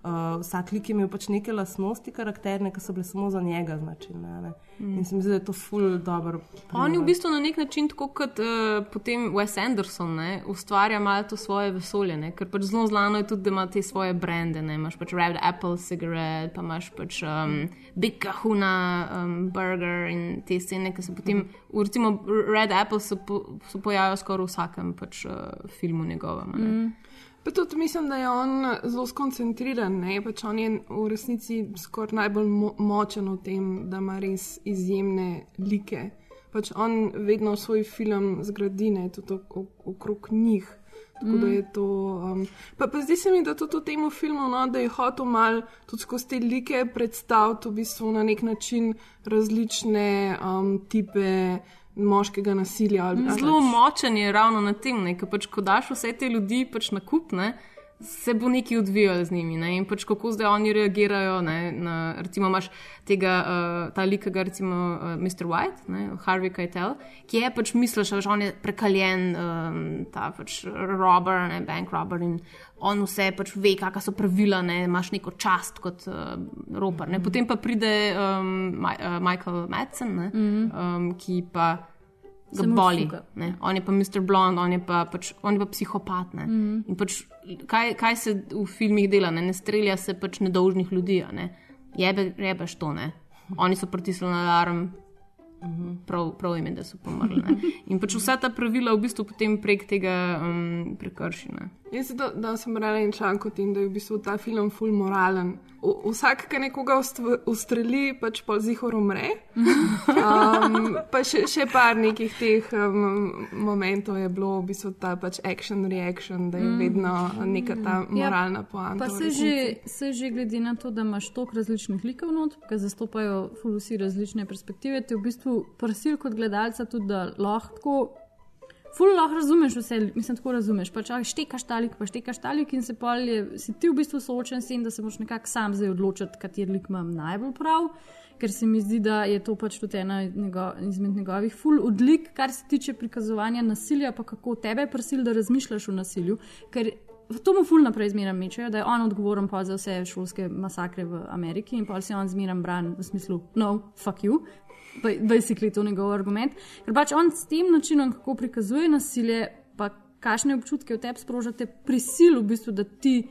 uh, vsak lik je imel pač neke lastnosti karakterne, ki so bile samo za njega značilne. ne. Mm. In se mi zdi, da je to ful dobro. On je v bistvu na nek način tako kot uh, potem Wes Anderson, ne, ustvarja malo to svoje vesolje, ne, ker pač zelo znano je tudi, da ima te svoje brende. Ne, imaš pač Red Apple cigarette, pa imaš pač um, Big Kahuna um, burger in te scene, ki se potem, v recimo Red Apple se, po, se pojavijo skoraj v vsakem pač, uh, filmu njegovem. Mm. Pa tudi mislim, da je on zelo skoncentriran. Ne? Pač on je v resnici skoraj najbolj mo močen v tem, da ima res izjemne like. Pač on vedno svoj film zgradi ne, tudi ok- ok- okrog njih. Tako da Mm. je to. Um, pa, pa zdi se mi, da tudi v tem filmu, no, da je hotel mal tudi skozi te like predstaviti v bistvu na nek način različne um, tipe moškega nasilja. ali- ali Zelo pač- močen je ravno na tem, ne, ker pač, ko daš vse te ljudi pač na kup, ne, se bo nekaj odvijalo z njimi. Ne, in pač kako zdaj oni reagirajo. Ne, na, recimo, imaš tega, uh, ta lik, ki ga recimo uh, Mr. White, ne, Harvey Keitel, ki je pač misliš, da on je prekaljen, um, ta pač robber, ne, bank robber in on vse pač ve, kakšna so pravila, ne, imaš neko čast kot uh, roper. Ne. Potem pa pride um, Ma, uh, Michael Madsen, ne, Mhm. um, ki pa ga Se mu boli. On je pa Mr. Blond, on je pa, pač, on je pa psihopat. Ne? Mhm. In pač, kaj, kaj se v filmih dela? Ne, ne strelja se pač nedolžnih ljudi. Ne? Jebe, jebeš to. Ne? Oni so pritisnili na alarm. Prav, prav jim je, da so pomrli. Ne? In pač vsa ta pravila v bistvu potem prek tega um, prekrši. Jaz se da, da sem brala en članek o tem, da je v bistvu ta film ful moralen. V, vsak, ki nekoga ustreli, pač pol zihor umre. Um, pa še, še par nekih teh um, momentov je bilo, v bistvu ta pač action reaction, da je Mm. vedno neka ta moralna poanta. Pa se že, se že glede na to, da imaš toliko različnih likov, not, ki zastopajo ful vsi različne perspektive, te v bistvu prosil kot gledalca tudi, da lahko tako. Ful lahko razumeš vse, mislim, tako razumeš. Pač ah, štekaš talik, pa štekaš talik in se pol je, si ti v bistvu soočen s tem, da se moraš nekako sam zdaj odločiti, kateri lik imam najbolj prav. Ker se mi zdi, da je to pač tudi ena njego, izmed njegovih ful odlik, kar se tiče prikazovanja nasilja, pa kako tebe prisil, da razmišljaš o nasilju. Ker to mu ful naprej zmeraj mečejo, da je on odgovoren pa za vse šolske masakre v Ameriki in pa se on zmeraj bran v smislu, no, fuck you. Ba- Basically, to je njegov argument. Ker pač on s tem načinom, kako prikazuje nasilje, pa kakšne občutke v tebi sprožate, prisil v bistvu, da ti.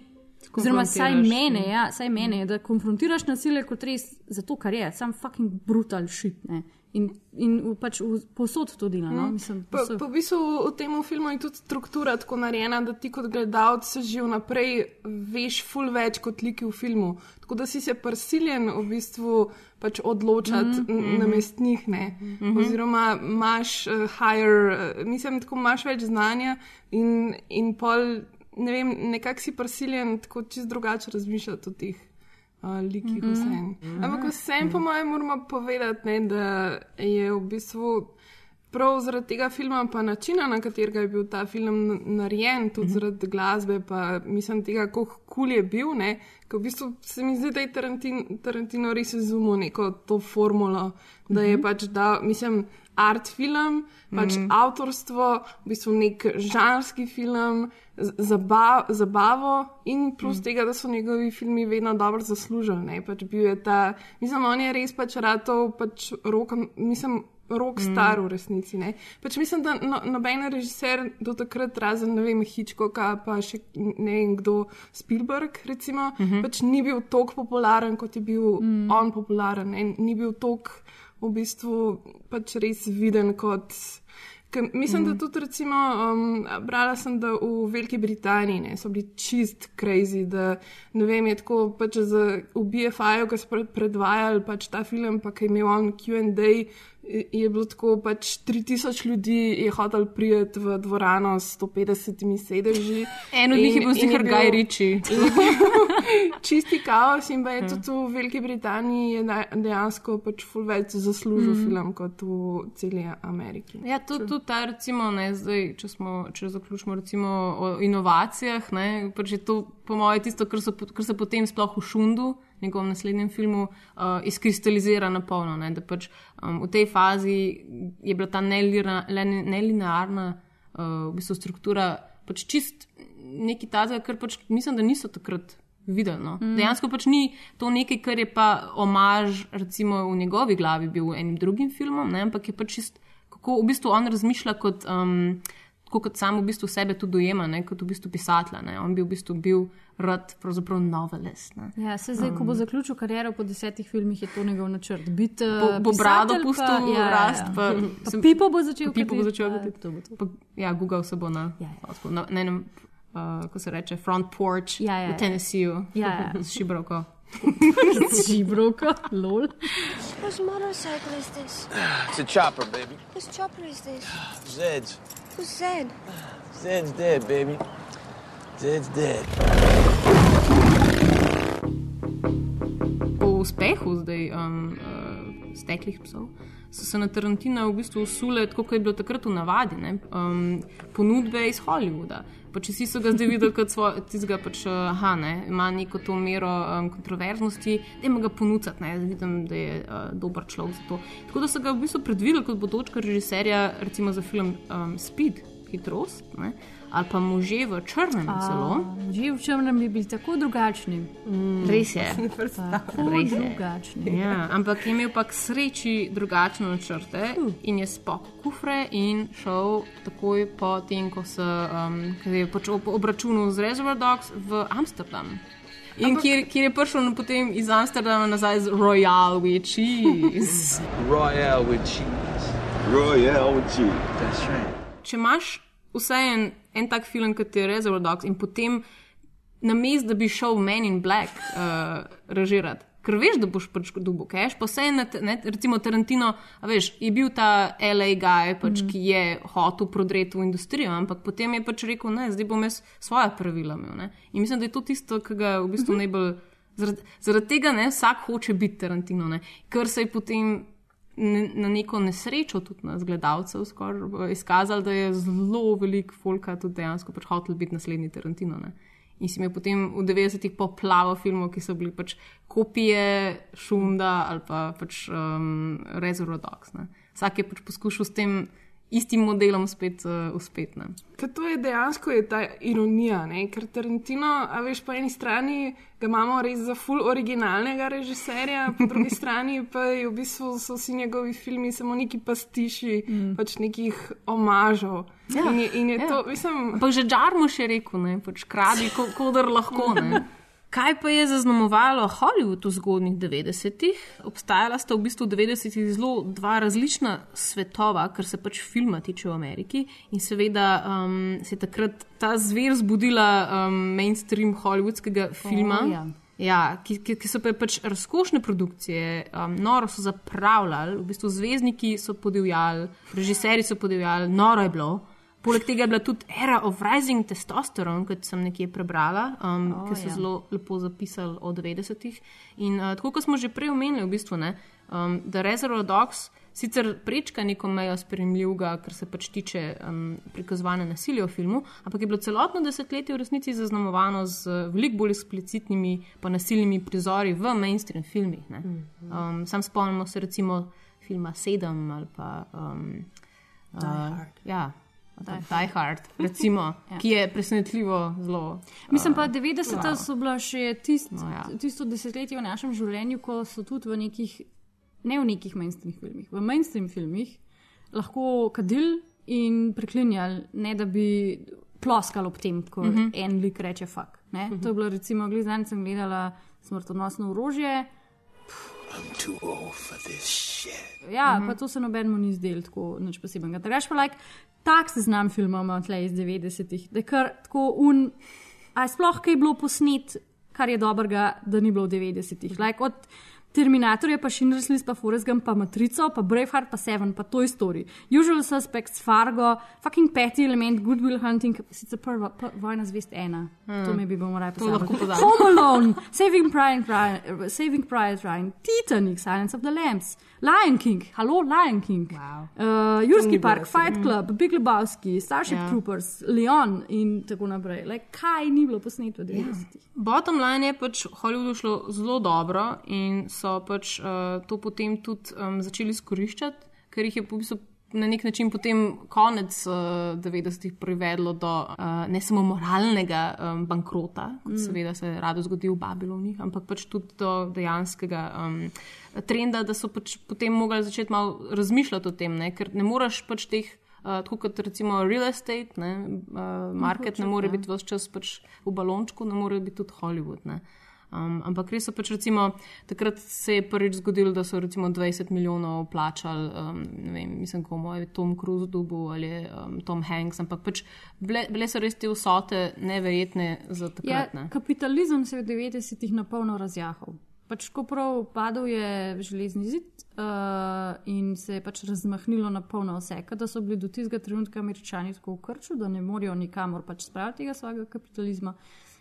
Oziroma, saj mene, mm. ja, saj mene, da konfrontiraš nasilje kot res zato, kar je, sam fucking brutal shit. Ne? In, in pač v- povsod to dela. No? Mm. Mislim, povsod. pa v bistvu v tem filmu je tudi struktura tako narejena, da ti kot gledalec že vnaprej veš ful več kot liki v filmu. Tako da si se prisiljen v bistvu pač odločati Mhm, mm -hmm. mhm. na mestnih, ne. Mm Mhm. -hmm. Oziroma imaš uh, higher, uh, mislim, tako imaš več znanja in, in pol, ne vem, nekako si prisiljen tako čist drugače razmišljati o teh. Uh, likih Mhm. vsem. Ampak vsem, po mojem, moramo povedati, ne, da je v bistvu prav zaradi tega filma, pa načina, na katerega je bil ta film narejen, tudi zaradi glasbe, pa mislim tega, kako kul je bil. Ne, ker v bistvu se mi zdi, da je Tarantin, Tarantino res izumil neko to formulo, da je Mhm. pač da, mislim. Art film, pač Mhm. mm. avtorstvo, v bistvu nek žanrski film, z- zabav, zabavo, in plus mm. tega, da so njegovi filmi vedno dobro zaslužili. ne. Pač bil je ta, mislim, on je res pač ratov, pač rok, mislim, rok Mm. star v resnici. Ne. Pač mislim, da no, noben režiser do takrat, razen ne vem, Hitchcocka, pa še ne vem kdo, Spielberg, recimo, mm Mhm. -hmm. pač ni bil tako popularen, kot je bil mm. on popularen. Ne. Ni bil tako v bistvu pač res viden kot. Ker mislim, mm. da tudi, recimo, um, brala sem, da v Veliki Britaniji ne, so bili čist crazy, da ne vem, je tako pač za v BFI-ju, ki so pre- predvajali pač ta film, pa ki je imel on QA, je bilo tako pač 3000 ljudi je hotel priti v dvorano s 150 sedeži. En od njih je bil in je bil Čisti kaos in pa je Ja. tudi v Veliki Britaniji dejansko pač ful več zaslužil Mhm. mm. film kot v celi Ameriki. Ja, tudi tu ta, recimo, ne, zdaj, če, smo, če zaključimo recimo, o inovacijah, ne, pač je to, po mojem, tisto, kar, so, kar se potem sploh v šundu njegovem naslednjem filmu uh, izkristalizira na polno. Ne? Da pač um, v tej fazi je bila ta nelira- len- nelinearna uh, v bistvu struktura pač čist nekaj tazga, kar pač mislim, da niso takrat. Videli, no. Mm. Dejansko pač ni to nekaj, kar je pa omaž, recimo v njegovi glavi bil enim drugim filmom, ne, ampak je pač čist, kako v bistvu on razmišlja kot, um, tako kot sam v bistvu sebe tudi dojema, ne, kot v bistvu pisatelj. ne. On bi v bistvu bil rad pravzaprav novelist. Ne. Ja, se zdaj, ko bo Um, zaključil kariero po desetih filmih, je to njegov načrt. Bit, Bo, bo brado pustil ja, rast, pa, pa pipo bo začel pipo bo začel pa to bo to. Pa, ja, Google se bo na, ja, ja. na, na enem, uh, ko se reče, front porch Ja, ja, v ja. Tennesseeju Ja, ja. s šibroko. Žibrovka, lol. Whose motorcycle is this? It's a chopper, baby. Whose chopper is this? Zed's. Who's Zed? Zed's dead, baby. Zed's dead. Po uspehu zdaj um, uh, steklih psov so se na Tarantina v bistvu usule, tako kot je bilo takrat v navadi, ne, um, ponudbe iz Hollywooda. Pač vsi so ga zdaj videli kot svoj, tistega, pač, aha, ne, ima neko to mero um, kontroverznosti, da ima ga ponuditi, ne, vidim, da je uh, dober človek za to. Tako da so ga v bistvu predvideli kot bodočka režiserja, recimo za film um, Speed, hitrost, ne, ali pa može v črnem celo. Že v črnem bi bili tako drugačni. Mm. Res je. Tako Res je. drugačni. Ja, ampak je imel pa k sreči drugačne načrte in je spok kufre in šel takoj po tem, ko, se, um, je pač ob, obračunal z Reservoir Dogs v Amsterdam. In Ampak- kjer, kjer je prišel potem iz Amsterdama nazaj z Royal with cheese. Royale with cheese. Royale with cheese. That's right. Če imaš vse en, en tak film, kot je Reservoir Dogs, in potem na mest, da bi šel Men in Black uh, režirati. Ker veš, da boš pač dobil cash, pa vse na, te- ne, recimo Tarantino, veš, je bil ta LA guy, pač, mm. ki je hotel prodreti v industrijo, ampak potem je pač rekel, ne, zdaj bom jaz svoje pravila imel. Ne. In mislim, da je to tisto, kar ga v bistvu mm -hmm. najbolj. Zaradi, zaradi tega ne, vsak hoče biti Tarantino, ne, ker se je potem ne, na neko nesrečo tudi nas gledalcev skoraj izkazalo, da je zelo veliko folka tudi dejansko pač hotel biti naslednji Tarantino. Ne. In si imel potem v 90-ih poplavo filmov, ki so bili pač kopije Šunda ali pa pač um, Reservoir Dogs. Ne. Vsak je pač poskušal s tem istim modelom spet uh, uspeti. ne. Ker to je dejansko je ta ironija, ne? ker Tarantino, a veš, po eni strani ga imamo res za full originalnega režiserja, po drugi strani pa v bistvu so vsi njegovi filmi samo neki pastiši, mm. pač nekih omažov. Ja, in je, in je ja. to, mislim, Ampak že Džarmuš je rekel, ne, pač kradi, ko- kodar lahko. Ne. Kaj pa je zaznamovalo Hollywood v zgodnjih 90-ih? Obstajala sta v bistvu v 90-ih zelo dva različna svetova, kar se pač filma tiče v Ameriki. In seveda um, se je takrat ta zver zbudila um, mainstream hollywoodskega filma. ja. Ja, ki, ki, ki so pa pač razkošne produkcije, um, noro so zapravljali, v bistvu zvezdniki so podivjali, režiserji so podivjali, noro je bilo. Poleg tega je bila tudi era of rising testosterone, kot sem nekje prebrala, um, O, ki so ja. zelo lepo zapisali o 90-ih. In uh, tako kot smo že prej omenili, v bistvu, ne, um, da Reservoir Dogs sicer prečka neko mejo spremljivega, kar se pač tiče um, prikazovanja nasilja v filmu, ampak je bilo celotno desetletje v resnici zaznamovano z veliko bolj eksplicitnimi pa nasilnimi prizori v mainstream filmih. ne. Um, sam spomnimo se recimo filma Sedem ali pa. Um, uh. Ja. Die, Die Hard, recimo, Ja. ki je presenetljivo zelo. Mislim pa, uh, 90-ta wow. so bila še tist, No, ja. tisto desetletje v našem življenju, ko so tudi v nekih, ne v nekih mainstream filmih, v mainstream filmih lahko kadili in preklinjali, ne da bi ploskali ob tem, ko uh Mhm. -huh. en lik reče fuk. Uh -huh. To je bilo recimo, gledaj, sem gledala smrtonosno orožje. I'm too old for this shit. Ja, mm -hmm. pa to se nobenemu ni zdelo tako nič posebnega. Drugač pa like, tak seznam filmov imamo tle iz 90-ih, da je kar tako un. A je sploh kaj bilo posnet, kar je dobrega, da ni bilo v 90-ih. Like, od Terminatorje, pa Schindler's List, pa Forrest Gump, pa Matrico, pa Braveheart, pa Seven, pa Toy Story, Usual Suspects, Fargo, fucking peti element, Good Will Hunting, sicer prva, pr vojna zvest ena, Hmm. to mi bi bomo raje pozabimo. Home Alone, Saving Private Ryan, Saving Private Ryan, Titanic, Silence of the Lambs, Lion King, Hello Lion King, wow. uh, Jurski bilo Park, res, Fight mm. Club, Big Lebowski, Starship Ja. Troopers, Leon in tako naprej. Like, kaj ni bilo posneto v 90-ih? Bottom line je pač Hollywoodu šlo zelo dobro in so pač uh, to potem tudi um, začeli izkoriščati, ker jih je v bistvu na nek način potem konec uh, 90-ih privedlo do uh, ne samo moralnega um, bankrota, kot Mm. seveda se rado zgodi v Babilonih, ampak pač tudi do dejanskega um, trenda, da so pač potem mogli začeti malo razmišljati o tem, ne? ker ne moreš pač teh. Uh, tako kot recimo real estate, ne, uh, market ne more ja. biti vse čas pač v balončku, ne more biti tudi Hollywood. Ne. Um, ampak res so pač recimo, takrat se je prvič zgodilo, da so recimo 20 milijonov plačali, um, ne vem, mislim, komu je Tom Cruise dubu ali um, Tom Hanks, ampak pač bile, bile so res te vsote neverjetne za Ja, takrat. Ne. kapitalizem se je v 90-ih na polno razjahal. Pač ko prav padel je železni zid uh, in se je pač razmahnilo na polno vse, da so bili do tistega trenutka američani tako v krču, da ne morejo nikamor pač spraviti tega svojega kapitalizma.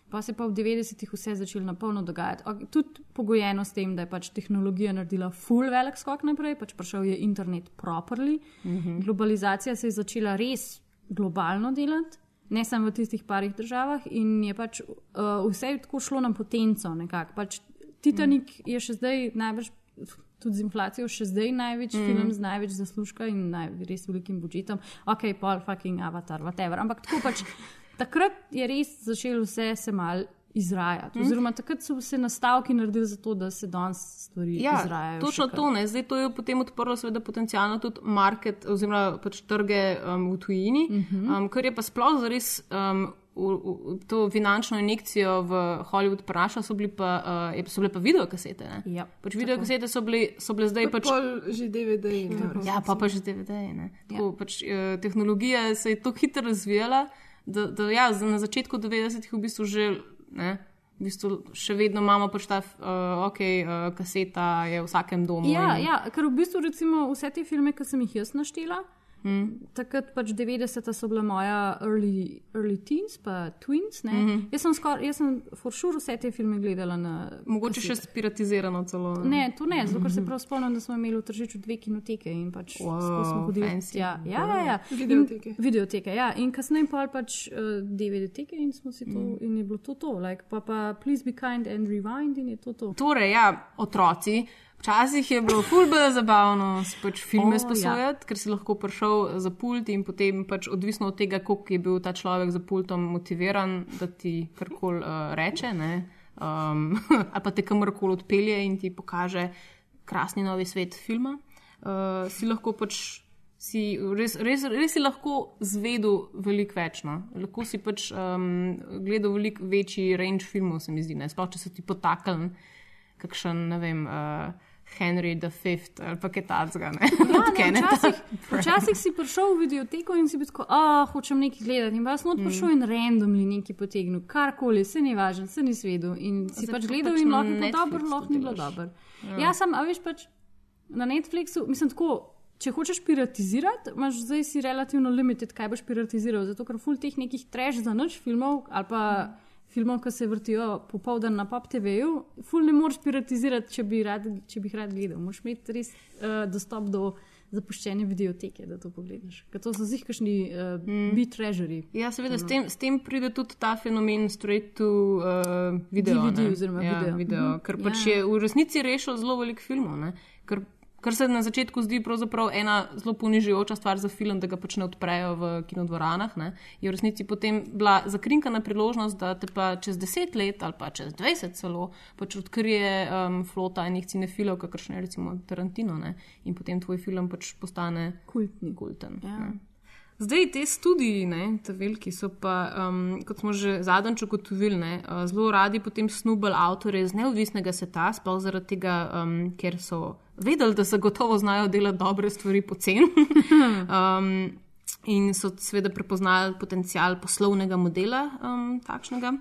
Pa se je pa v 90-ih vse začelo na polno dogajati. Tudi pogojeno s tem, da je pač tehnologija naredila full velik skok naprej, pač prišel je internet properly, Mhm. globalizacija se je začela res globalno delati. Ne samo v tistih parih državah, in je pač uh, vse tako šlo na potenco. Nekako. Pač Titanic je še zdaj najbrž, tudi z inflacijo, še zdaj največji Mm. mm. film z največ zaslužka in naj, res velikim budžetom. Ok, pol fucking avatar, whatever. Ampak tako pač takrat je res začelo vse se mal izrajati. Mm. Oziroma takrat so se nastavki naredili za to, da se danes stvari Ja, izrajajo. točno to. Ne. Zdaj to je potem odprlo, seveda, potencialno tudi market oziroma pač trge um, v tujini, Mhm. um, kar je pa sploh zares. Um, v, v, to finančno injekcijo v Hollywood praša, so, bili pa, uh, so bile pa videokasete. ne. Ja, pač videokasete so, bili, so bile zdaj pač. Pol že DVD. ne. Ja, pa pa že DVD. Tako, pač, eh, tehnologija se je tako hitro razvijala, da, da ja, na začetku 90-ih v bistvu že. Ne, V bistvu še vedno imamo pač ta, uh, ok, uh, kaseta je v vsakem domu. Ja, in- ja, ker v bistvu recimo vse te filme, ki sem jih jaz naštela, Mm. takrat pač 90-ta so bila moja early, early teens, pa twins. Mm Mhm. -hmm. Jaz sem skoraj, jaz sem for sure vse te filme gledala na. Mogoče še kasetah. spiratizirano celo. Ne, to ne, zato ker se prav spomnim, da smo imeli v Tržiču dve kinoteke in pač Wow, smo hodili fancy. Ja, ja, ja, ja. Videoteke. In, videoteke, ja. In kasneje pa pač uh, DVD-teke in smo si to, Mm. mm. in je bilo to to. Like, pa pa Please be kind and rewind in je to to. Torej, ja, otroci. Včasih je bilo fulbele zabavno pač filme O, ja. sposojati, ker si lahko prišel za pult in potem pač odvisno od tega, koliko je bil ta človek za pultom motiviran, da ti karkoli uh, reče, ne, um, ali pa te kamorkoli odpelje in ti pokaže krasni novi svet filma, uh, si lahko pač. Si res, res, res si lahko zvedel veliko več. No. Lahko si pač um, gledal veliko večji range filmov, se mi zdi. ne. Sploh če so ti potaknili kakšen, ne vem, uh, Henry V ali pa kaj takega. Ja, ne, včasih, včasih si prišel v videoteko in si bil tako, ah, hočem nekaj gledati. In pa sem Mm. odprišel in randomly nekaj potegnil, karkoli, se ni važno, se ni svedel. In si Zdaj pač pa gledal pač in lahko bilo dobro, lahko ni bilo dobro. Ja. Ja, sem, a veš pač na Netflixu, mislim tako. Če hočeš piratizirati, imaš zdaj si relativno limited, kaj boš piratiziral. Zato, ker ful teh nekih treš za noč filmov ali pa filmov, ki se vrtijo popoldan na pop TV-ju, ful ne moreš piratizirati, če bi, rad, če bi jih rad gledal. Moš imeti res uh, dostop do zapuščene videoteke, da to pogledaš. Ker to so zihkašni uh, mm. B-treasury. Ja, seveda, s tem, s tem pride tudi ta fenomen straight to uh, video. DVD ne. oziroma ja, video. video Mhm. Ker pač Ja. je v resnici rešil zelo veliko filmov. ne. Ker Kar se na začetku zdi ena zelo ponižujoča stvar za film, da ga pač ne odprejo v kinodvoranah, ne, je v resnici potem bila zakrinkana priložnost, da te pa čez deset let ali pa čez 20 celo pač odkrije um, flota enih cinefilov, kakršne je recimo Tarantino ne, in potem tvoj film pač postane kultni. kulten. Ja. ne. Zdaj, te studiji, ne, te veliki, so pa, um, kot smo že zadnjič ugotovili, uh, zelo radi potem snubali avtorje iz neodvisnega sveta, sploh zaradi tega, um, ker so vedeli, da zagotovo znajo delati dobre stvari poceni. um, in so seveda prepoznali potencial poslovnega modela um, takšnega.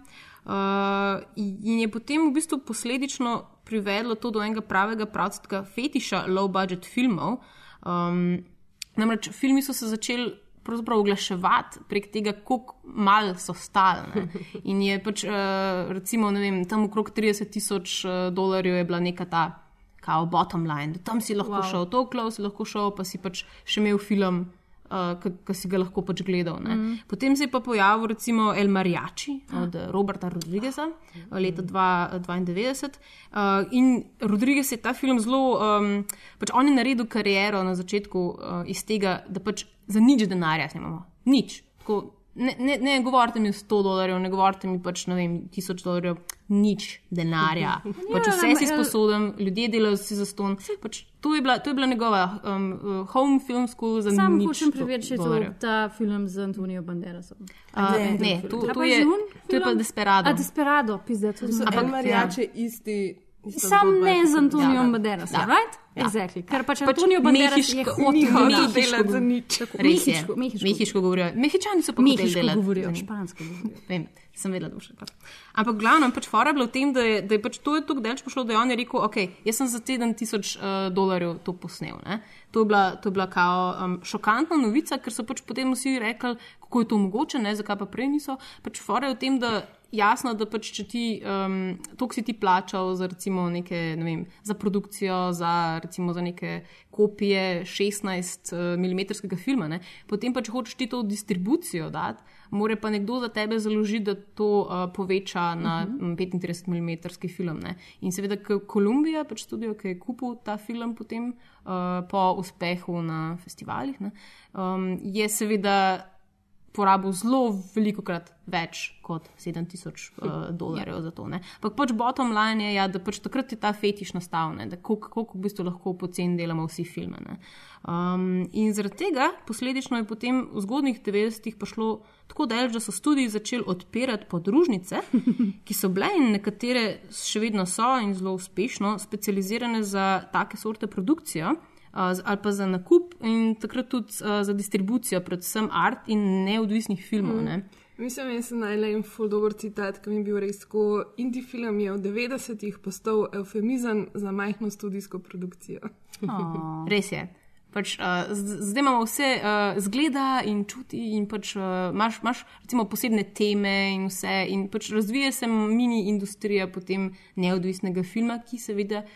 Uh, in je potem v bistvu posledično privedlo to do enega pravega pravcatega fetiša low budget filmov. Um, namreč filmi so se začeli pravzaprav oglaševati prek tega, kako mal so stali. ne. In je pač, uh, recimo, vem, tam okrog 30 tisoč uh, dolarjev je bila neka ta kao bottom line. da Tam si lahko Wow. šel, to klov si lahko šel, pa si pač še imel film. Uh, ki si ga lahko pač gledal. Mm. Potem se je pa pojavil recimo El Mariachi od eh, Roberta Rodrigueza eh, leta 1992. Uh, in Rodriguez je ta film zelo, um, pač on je naredil kariero na začetku uh, iz tega, da pač za nič denarja snimamo. Nič. Tako, ne, ne, ne govorite mi 100 dolarjev, ne govorite mi pač, ne vem, 1000 dolarjev, nič denarja. pač Ja, vse nam- si sposoben, ljudje delajo si za ston. Pač to, je bila, to je bila njegova um, uh, home film school za Sam nič hočem preveriti, če je to ta film z Antonijo Banderasom. A, ne, ne, to- to pa je- to je pa? Desperado. A, Desperado, pizda, to sem Ampak El Mariachi je isti. Sam ne z Antonijom Ja. Banderasom, Ja. right? Ja. Exactly. Ker pač Pač Antonijo Banderas je mehiško- hotel mehiško delati za nič. Je. Mehiško, mehiško. Mehiško govorijo. Mehičani so pa Mehiško delati. govorijo, Vem. špansko govorijo. Vem, sem vedela, da bo še kaj. Ampak glavno, pač fora je bilo v tem, da je, da je pač to je tako daleč pošlo, da je on je rekel, ok, jaz sem za 7000 uh, dolarjev to posnel. Ne? To je bila, to je bila kao um, šokantna novica, ker so pač potem vsi rekli, kako je to mogoče, ne, zakaj pa prej niso. Pač fora je v tem, da jasno, da pač če ti, um, to si ti plačal za recimo neke, ne vem, za produkcijo, za recimo za neke kopije 16 uh, mm filma, ne, potem pa če hočeš ti to v distribucijo dati, mora pa nekdo za tebe založiti, da to uh, poveča na uh -huh. 35 mm film. Ne. In seveda, Kolumbija, pač studio, ki je kupil ta film potem uh, po uspehu na festivalih, ne, um, je seveda porabil zelo veliko krat več kot 7000 uh, dolarjev za to. Ampak pač bottom line je, ja, da pač takrat je ta fetiš nastal, ne, da koliko koliko v bistvu lahko poceni delamo vsi filme. ne. Um, in zaradi tega, posledično je potem v zgodnih 90-ih prišlo tako daleč, da so studiji začeli odpirati podružnice, ki so bile in nekatere še vedno so in zelo uspešno specializirane za take sorte produkcijo. Uh, ali pa za nakup, in takrat tudi uh, za distribucijo, predvsem art in neodvisnih filmov. Ne? Mislim, da sem najle en full dober citat, ki mi je bil res tako. Indie film je v 90-ih postal eufemizem za majhno studijsko produkcijo. Res je. Pač, uh, zdaj imamo vse uh, zgleda in čuti, in pač, uh, imaš, imaš recimo posebne teme, in vse. In pač razvija se mini industrija potem neodvisnega filma, ki seveda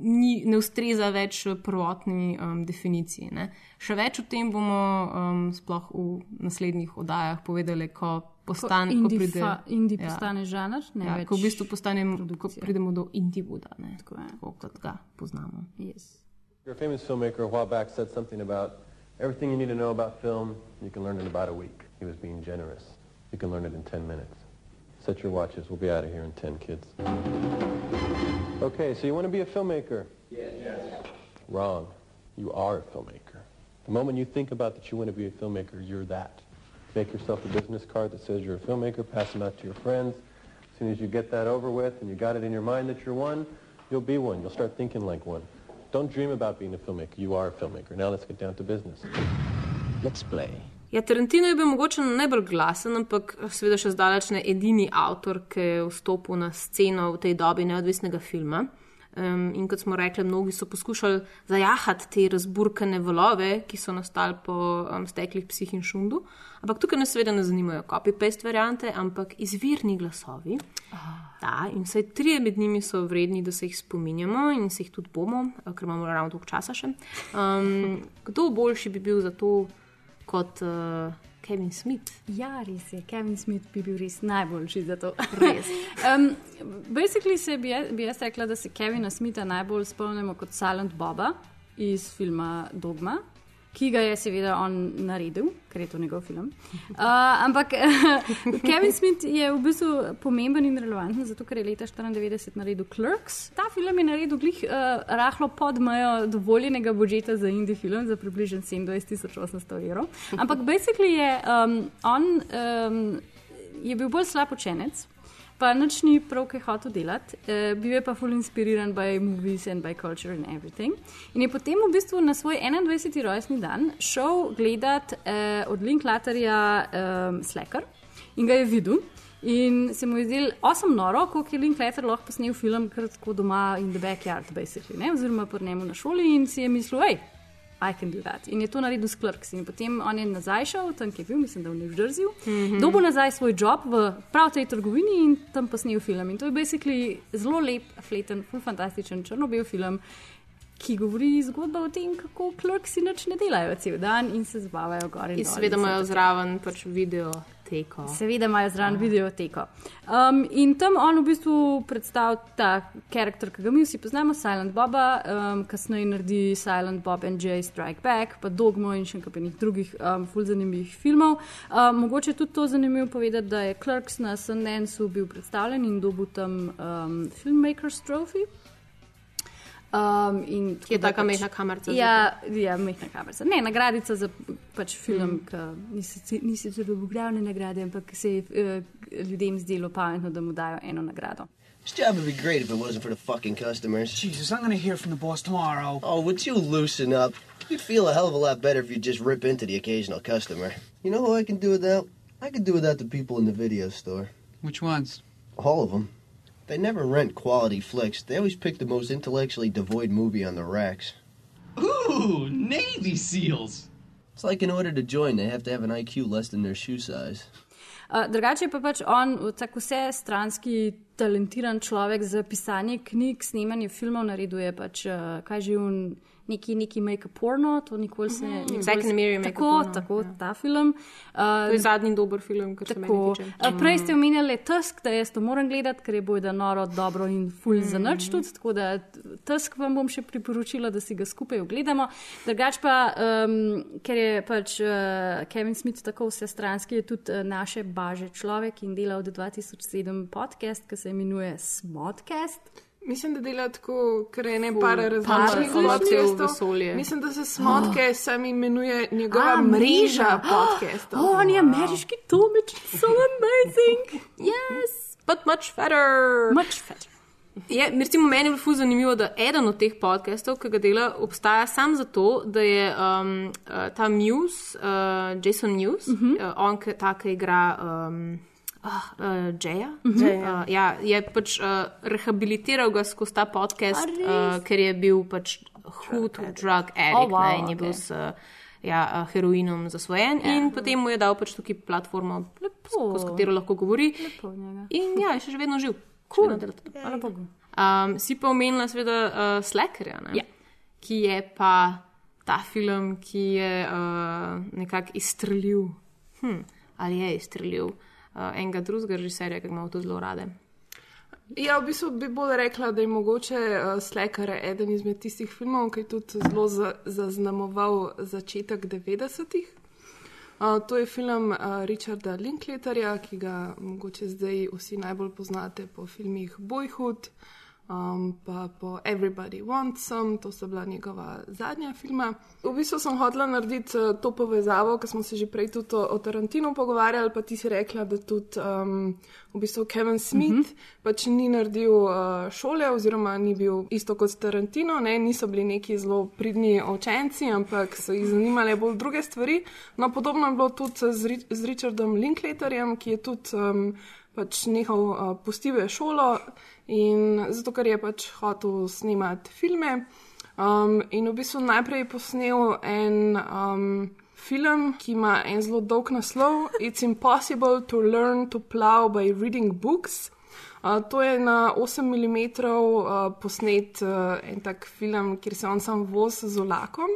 ni, ne ustreza več prvotni um, definiciji. Ne. Še več o tem bomo um, sploh v naslednjih oddajah povedali, ko postane. indie pride, fa- indie postane žanr, ne ja, več ko v bistvu postanemo, ko pridemo do Indie-Wooda, ne, tako, tako kot ga poznamo. Yes. A famous filmmaker a while back said something about everything you need to know about film, you can learn in about a week. He was being generous. You can learn it in 10 minutes. Set your watches. We'll be out of here in 10, kids. Okay, so you want to be a filmmaker? Yes. Wrong. You are a filmmaker. The moment you think about that you want to be a filmmaker, you're that. Make yourself a business card that says you're a filmmaker, pass them out to your friends. As soon as you get that over with and you got it in your mind that you're one, you'll be one. You'll start thinking like one. Don't dream about being a filmmaker. You are a filmmaker. Now let's get down to business. Let's play. Ja, Tarantino je bil mogoče najbolj glasen, ampak seveda še zdaleč ne edini avtor, ki je vstopil na sceno v tej dobi neodvisnega filma. Um, in kot smo rekli, mnogi so poskušali zajahati te razburkane valove, ki so nastali po um, steklih psih in šundu. Ampak tukaj nas seveda ne zanimajo copy-paste variante, ampak izvirni glasovi. Da, in vsaj trije med njimi so vredni, da se jih spominjamo in se jih tudi bomo, eh, ker imamo ravno toliko časa še. Um, kdo boljši bi bil za to kot uh, Kevin Smith? Ja, res je. Kevin Smith bi bil res najboljši za to. Res. um, basically se bi, jaz- bi jaz rekla, da se Kevina Smitha najbolj spomnimo kot Silent Boba iz filma Dogma. Ki ga je seveda on naredil, ker je to njegov film. Uh, ampak Kevin Smith je v bistvu pomemben in relevanten, zato ker je leta 1994 naredil Clerks. Ta film je naredil glih uh, rahlo pod mejo dovoljenega budžeta za indie film, za približno 27.800 evrov. Ampak basically je um, on um, je bil bolj slab učenec. Pa nič ni prav, kaj hotel delati, uh, bil je pa full inspiriran by movies and by culture and everything. In je potem v bistvu na svoj 21. rojstni dan šel gledat uh, od Linklaterja um, Slacker in ga je videl. In se mu je zdelo osem noro, koliko je Linklater lahko posnel film, kar tako doma in the backyard, basically, ne? oziroma pri njemu na šoli in si je mislil, hej, I can do that. In je to naredil s Clerks. In potem on je nazaj šel, tam je bil, mislim, da v New Jerseyju, mm. -hmm. dobil nazaj svoj job v prav tej trgovini in tam posnel film. In to je basically zelo lep, fleten, fantastičen črno-bel film. Ki govori zgodbo o tem, kako klerksi nič ne delajo cel dan in se zabavajo gor in In seveda imajo zraven pač video teko. Seveda imajo zraven videoteko. Um, in tam on v bistvu predstavlja ta karakter, ki ga mi vsi poznamo, Silent Boba, um, kasneje naredi Silent Bob and Jay Strike Back, pa Dogmo in še nekaj drugih um, ful zanimivih filmov. Um, mogoče je tudi to zanimivo povedati, da je Clerks na Sundanceu bil predstavljen in dobil tam um, Filmmakers Trophy. Um, in je taka majhna kamarica Ja, ja majhna kamarica. Ne, nagradica za pač film, mm. ki ni sicer- doboglavne nagrade, ampak se je uh, ljudem zdelo pametno, da mu dajo eno nagrado. This job would be great if it wasn't for the fucking customers. Jesus, I'm gonna hear from the boss tomorrow. Oh, would you loosen up? You'd feel a hell of a lot better if you just rip into the occasional customer. You know who I can do without? I could do without the people in the video store. Which ones? All of them. They never rent quality flicks. They always pick the most intellectually devoid movie on the racks. Ooh, Navy SEALs. It's like in order to join, they have to have an IQ less than their shoe size. Uh, drugače pa pač on, tako vse stranski, talentiran človek za pisanje knjig, snemanje filmov, naredil je pač, uh, kaj že un. Neki, neki make a porno, to nikoli se ne Mhm, Zack and Miri Tako, Porno, tako ja. ta film. Uh, To je zadnji dober film, kar se Tako. tiče. Uh, Prej ste omenjali Tusk, da jaz to moram gledati, ker je bojda noro, dobro in ful za Mhm. noč tudi. Tako da Tusk vam bom še priporočila, da si ga skupaj ogledamo. Drugač pa, um, ker je pač uh, Kevin Smith tako vsestranski, je tudi uh, naše baže človek in dela od 2007 podcast, ki se imenuje Smodcast. Mislim, da dela tako, ker je ne par različnih podcastov. vesolje. Mislim, da se smotke sam imenuje njegova A, mreža mreža. podcastov. Oh, on je ameriški Tomič, so amazing. Yes, but much better. Much better. Je, recimo, meni je bilo fuz zanimivo, da eden od teh podcastov, ki ga dela, obstaja samo zato, da je um, uh, ta Muse, uh, Jason Muse, uh -huh. uh, on, ki ta, ki igra um, uh, uh, Jaya. Mhm. Uh, ja, je pač uh, rehabilitiral ga skozi ta podcast, uh, ker je bil pač hud drug addict Oh, wow, ne, in je bil okej. s uh, ja, uh, heroinom zasvojen. Ja. In potem mu je dal pač tukaj platformo, skozi katero lahko govori. Lepo njega. In ja, je še vedno živ. Cool. Še vedno Bogu. Um, si pa omenila, seveda, uh, Slackerja, ne? Ja. ki je pa ta film, ki je uh, nekako izstrelil, hm, ali je izstrelil uh, enega drugega režiserja, ki ga imamo tudi zelo rade. Ja, v bistvu bi bolj rekla, da je mogoče uh, Slacker eden izmed tistih filmov, ki je tudi zelo za, zaznamoval začetek 90-ih. Uh, to je film uh, Richarda Linklaterja, ki ga mogoče zdaj vsi najbolj poznate po filmih Boyhood, um, pa po Everybody Wants Some, to sta bila njegova zadnja filma. V bistvu sem hotela narediti uh, to povezavo, ker smo se že prej tudi o, o Tarantinu pogovarjali, pa ti si rekla, da tudi um, v bistvu Kevin Smith uh -huh. pač ni naredil uh, šole, oziroma ni bil isto kot Tarantino, ne? niso bili neki zelo pridni učenci, ampak so jih zanimale bolj druge stvari. No, podobno je bilo tudi z, Ri z Richardom Linklaterjem, ki je tudi um, pač nehal uh, postive šolo in zato, ker je pač hotel snemati filme. Um, in v bistvu najprej je posnel en um, film, ki ima en zelo dolg naslov: It's impossible to learn to plow by reading books. Uh, to je na 8 mm uh, posnet uh, en tak film, kjer se on sam vozi z olakom.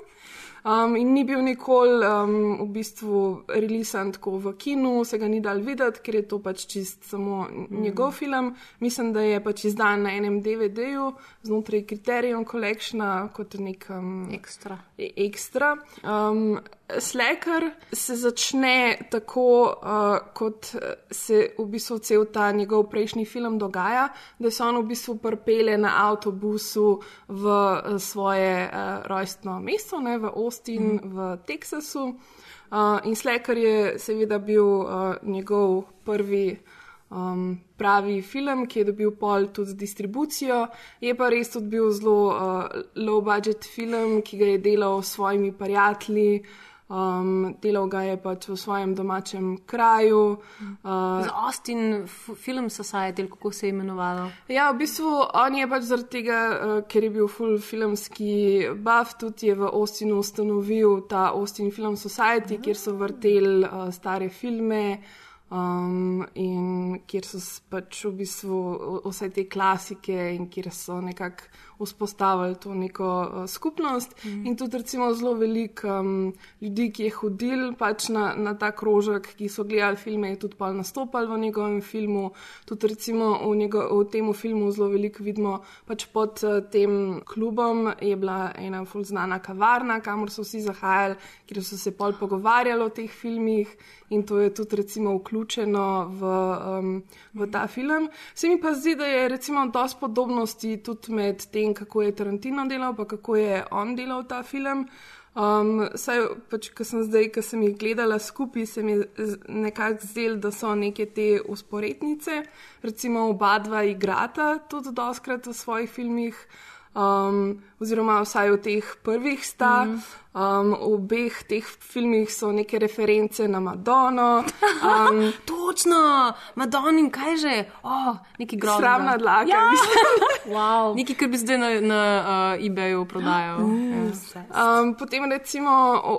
Um, in ni bil nikoli um, v bistvu releasen tako v kinu, se ga ni dal videti, ker je to pač čist samo mm. njegov film. Mislim, da je pač izdan na enem DVD-ju znotraj Criterion Collectiona kot nek um, ekstra. Ekstra. Um, Slacker se začne tako, uh, kot se v bistvu cel ta njegov prejšnji film dogaja, da se on v bistvu prpele na avtobusu v uh, svoje uh, rojstno mesto, ne, v Austin, mm. v Teksasu. Uh, in Slacker je seveda bil uh, njegov prvi. Um, pravi film, ki je dobil pol tudi distribucijo, je pa res tudi bil zelo uh, low budget film, ki ga je delal s svojimi prijatelji, Um, delal ga je pač v svojem domačem kraju. Uh, Z Austin Film Society, kako se je imenovalo. Ja, v bistvu on je pač zaradi tega, uh, ker je bil full filmski buff, tudi je v Austinu ustanovil ta Austin Film Society, kjer so vrteli uh, stare filme. Um, in kjer so pač v bistvu vse te klasike, in kjer so nekako vzpostavili to neko uh, skupnost. Mm. In tudi, recimo, zelo veliko um, ljudi, ki je hodil pač na, na ta krožek, ki so gledali filme, je tudi pa nastopali v njegovem filmu. Tudi, recimo, v, njego, v tem filmu zelo veliko vidimo, pač pod uh, tem klubom je bila ena ful znana kavarna, kamor so vsi zahajali, kjer so se pol pogovarjali o teh filmih. In to je tudi recimo vključeno v, um, v ta film. Se mi pa zdi, da je recimo dosti podobnosti tudi med tem, kako je Tarantino delal, pa kako je on delal ta film. Um, saj, pač, ko sem zdaj, ko sem jih gledala skupaj, se mi je nekako zdelo, da so neke te usporednice. Recimo oba dva igrata tudi doskrat v svojih filmih, um, oziroma vsaj v teh prvih sta. Mm. Um, v obeh teh filmih so neke reference na Madono. Um, Točno, Madonin, kaj že? Oh, neki grozni. Sramna dlaka, Ja. mislim. wow. Neki, ki bi zdaj na, na uh, eBayu prodajal. Ja. Um, potem recimo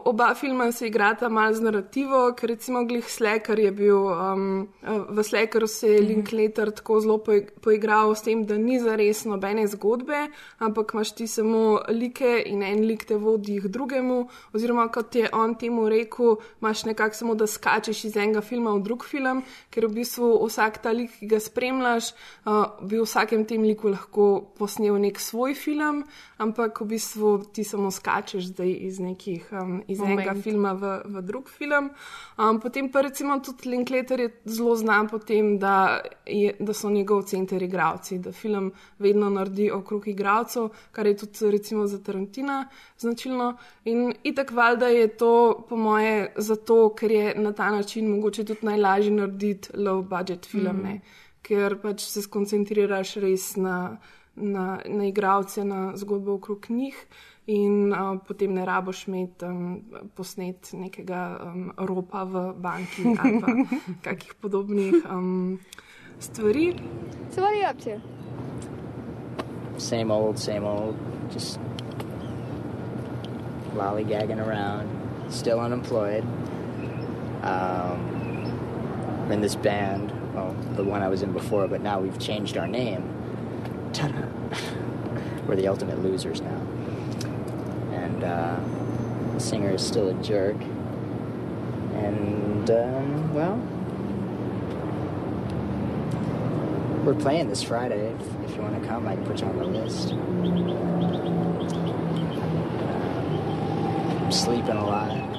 oba filma se igrata malo z narativo, ker recimo glih Slacker je bil, um, v Slackeru se je Linklater tako zelo poig- poigral s tem, da ni zares nobene zgodbe, ampak imaš ti samo like in en lik te vodi k drugemu, oziroma kot je on temu rekel, imaš nekako samo, da skačeš iz enega filma v drug film, ker v bistvu vsak ta lik, ki ga spremljaš, uh, bi v vsakem tem liku lahko posnel nek svoj film, ampak v bistvu ti samo skačeš zdaj iz nekih, um, iz Moment. enega filma v, v drug film. Um, potem pa recimo tudi Linklater je zelo znan po tem, da, je, da so njegov center igravci, da film vedno naredi okrog igravcev, kar je tudi recimo za Tarantina značilno. In itak valjda je to po moje zato, ker je na ta način mogoče tudi najlažje narediti low budget film, mm. ker pač se skoncentriraš res na, na, na igravce, na zgodbo okrog njih. In uh, potem ne raboš imeti um, posnet nekega um, ropa v banki ali pa kakih podobnih um, stvari. So what are you up to? Same old, same old. Just lollygagging around. Still unemployed. Um, in this band. Well, the one I was in before, but now we've changed our name. Ta-da! We're the ultimate losers now. And uh, the singer is still a jerk. And, um, well, we're playing this Friday. If, if you want to come, I can put you on the list. Sleeping a lot.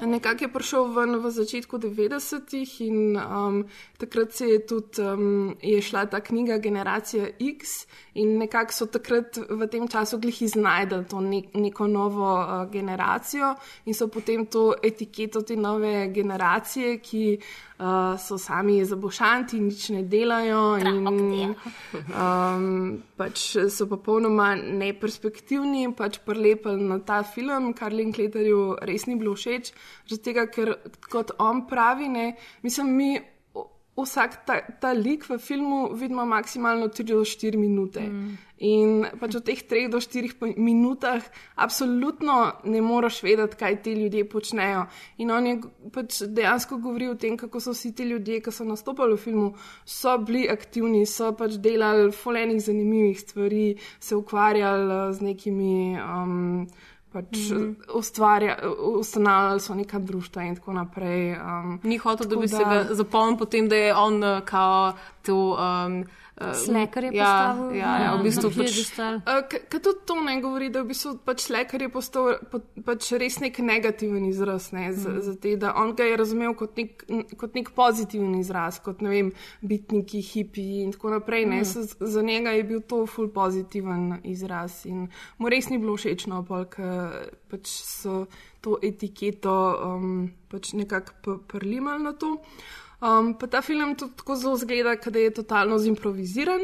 Nekako je prišel ven v začetku 90-ih in um, takrat se je tudi um, je šla ta knjiga Generacija X in nekako so takrat v tem času glih iznajdeli to nek, neko novo uh, generacijo in so potem to etiketo te nove generacije, ki uh, so sami zabošanti, nič ne delajo in um, pač so popolnoma neperspektivni in pač prelepili na ta film, kar Linklaterju res ni bilo všeč. Zaradi tega, ker kot on pravi, ne, mislim, mi vsak ta, ta lik v filmu vidimo maksimalno 3 do 4 minute. Mm. In pač v teh 3 do 4 po- minutah absolutno ne moreš vedeti, kaj ti ljudje počnejo. In on je pač dejansko govoril o tem, kako so vsi ti ljudje, ki so nastopali v filmu, so bili aktivni, so pač delali folenih zanimivih stvari, se ukvarjali z nekimi. Um, Pač Mhm. ustvarja, ustanavljali so neka društva in tako naprej. Um, Ni hotel, da bi se ga zapomnil, potem da je on uh, kao to. Um, Slacker je ja, postavil Ja, ja, v bistvu pač. piedestal. Kaj tudi to ne govori, da v bistvu pač Slacker je postal pa, pač res nek negativen izraz ne, za, Mhm. za te, da on ga je razumel kot nek, kot nek pozitiven izraz, kot ne vem, bitniki, hipi in tako naprej. Ne, mm. Za njega je bil to ful pozitiven izraz in mu res ni bilo všečno, ker pač so to etiketo um, pač nekako prlimali na to. Um, pa ta film tudi tako zelo zgleda, da je totalno zimproviziran,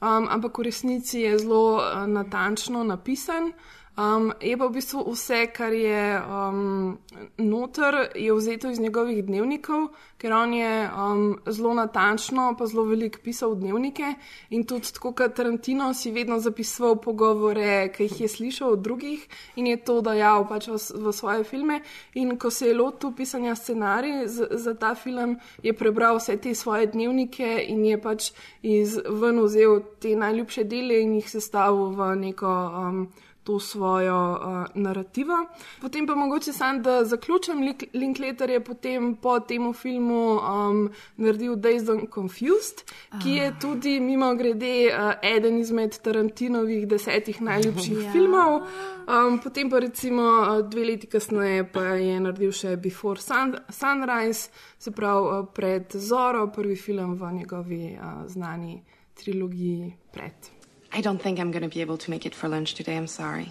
um, ampak v resnici je zelo uh, natančno napisan. Um, je pa v bistvu vse, kar je um, noter, je vzeto iz njegovih dnevnikov, ker on je um, zelo natančno, pa zelo veliko pisal dnevnike in tudi tako kot Tarantino si vedno zapisoval pogovore, ki jih je slišal od drugih in je to dajal pač v, v svoje filme. In ko se je lotil pisanja scenarij za, za ta film, je prebral vse te svoje dnevnike in je pač iz ven vzel te najljubše dele in jih sestavil v neko. Um, to svojo uh, narativo. Potem pa mogoče sam, da zaključim, Linklater je potem po tem filmu um, naredil Dazed and Confused, ki je tudi mimo grede uh, eden izmed Tarantinovih desetih najljubših Ja. filmov. Um, potem pa recimo uh, dve leti kasneje pa je naredil še Before Sun Sunrise, se pravi uh, pred Zoro, prvi film v njegovi uh, znani trilogiji pred. I don't think I'm going to be able to make it for lunch today. I'm sorry.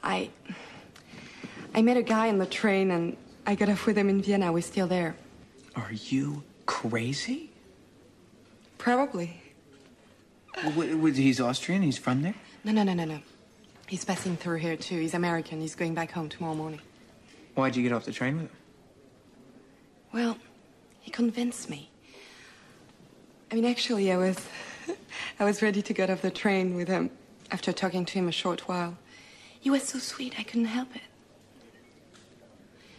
I I met a guy on the train and I got off with him in Vienna. We're still there. Are you crazy? Probably. He's Austrian. He's from there. No, no, no, no, no. He's passing through here too. He's American. He's going back home tomorrow morning. Why'd you get off the train with him? Well, he convinced me. I mean, actually, I was I was ready to get off the train with him after talking to him a short while. He was so sweet, I couldn't help it.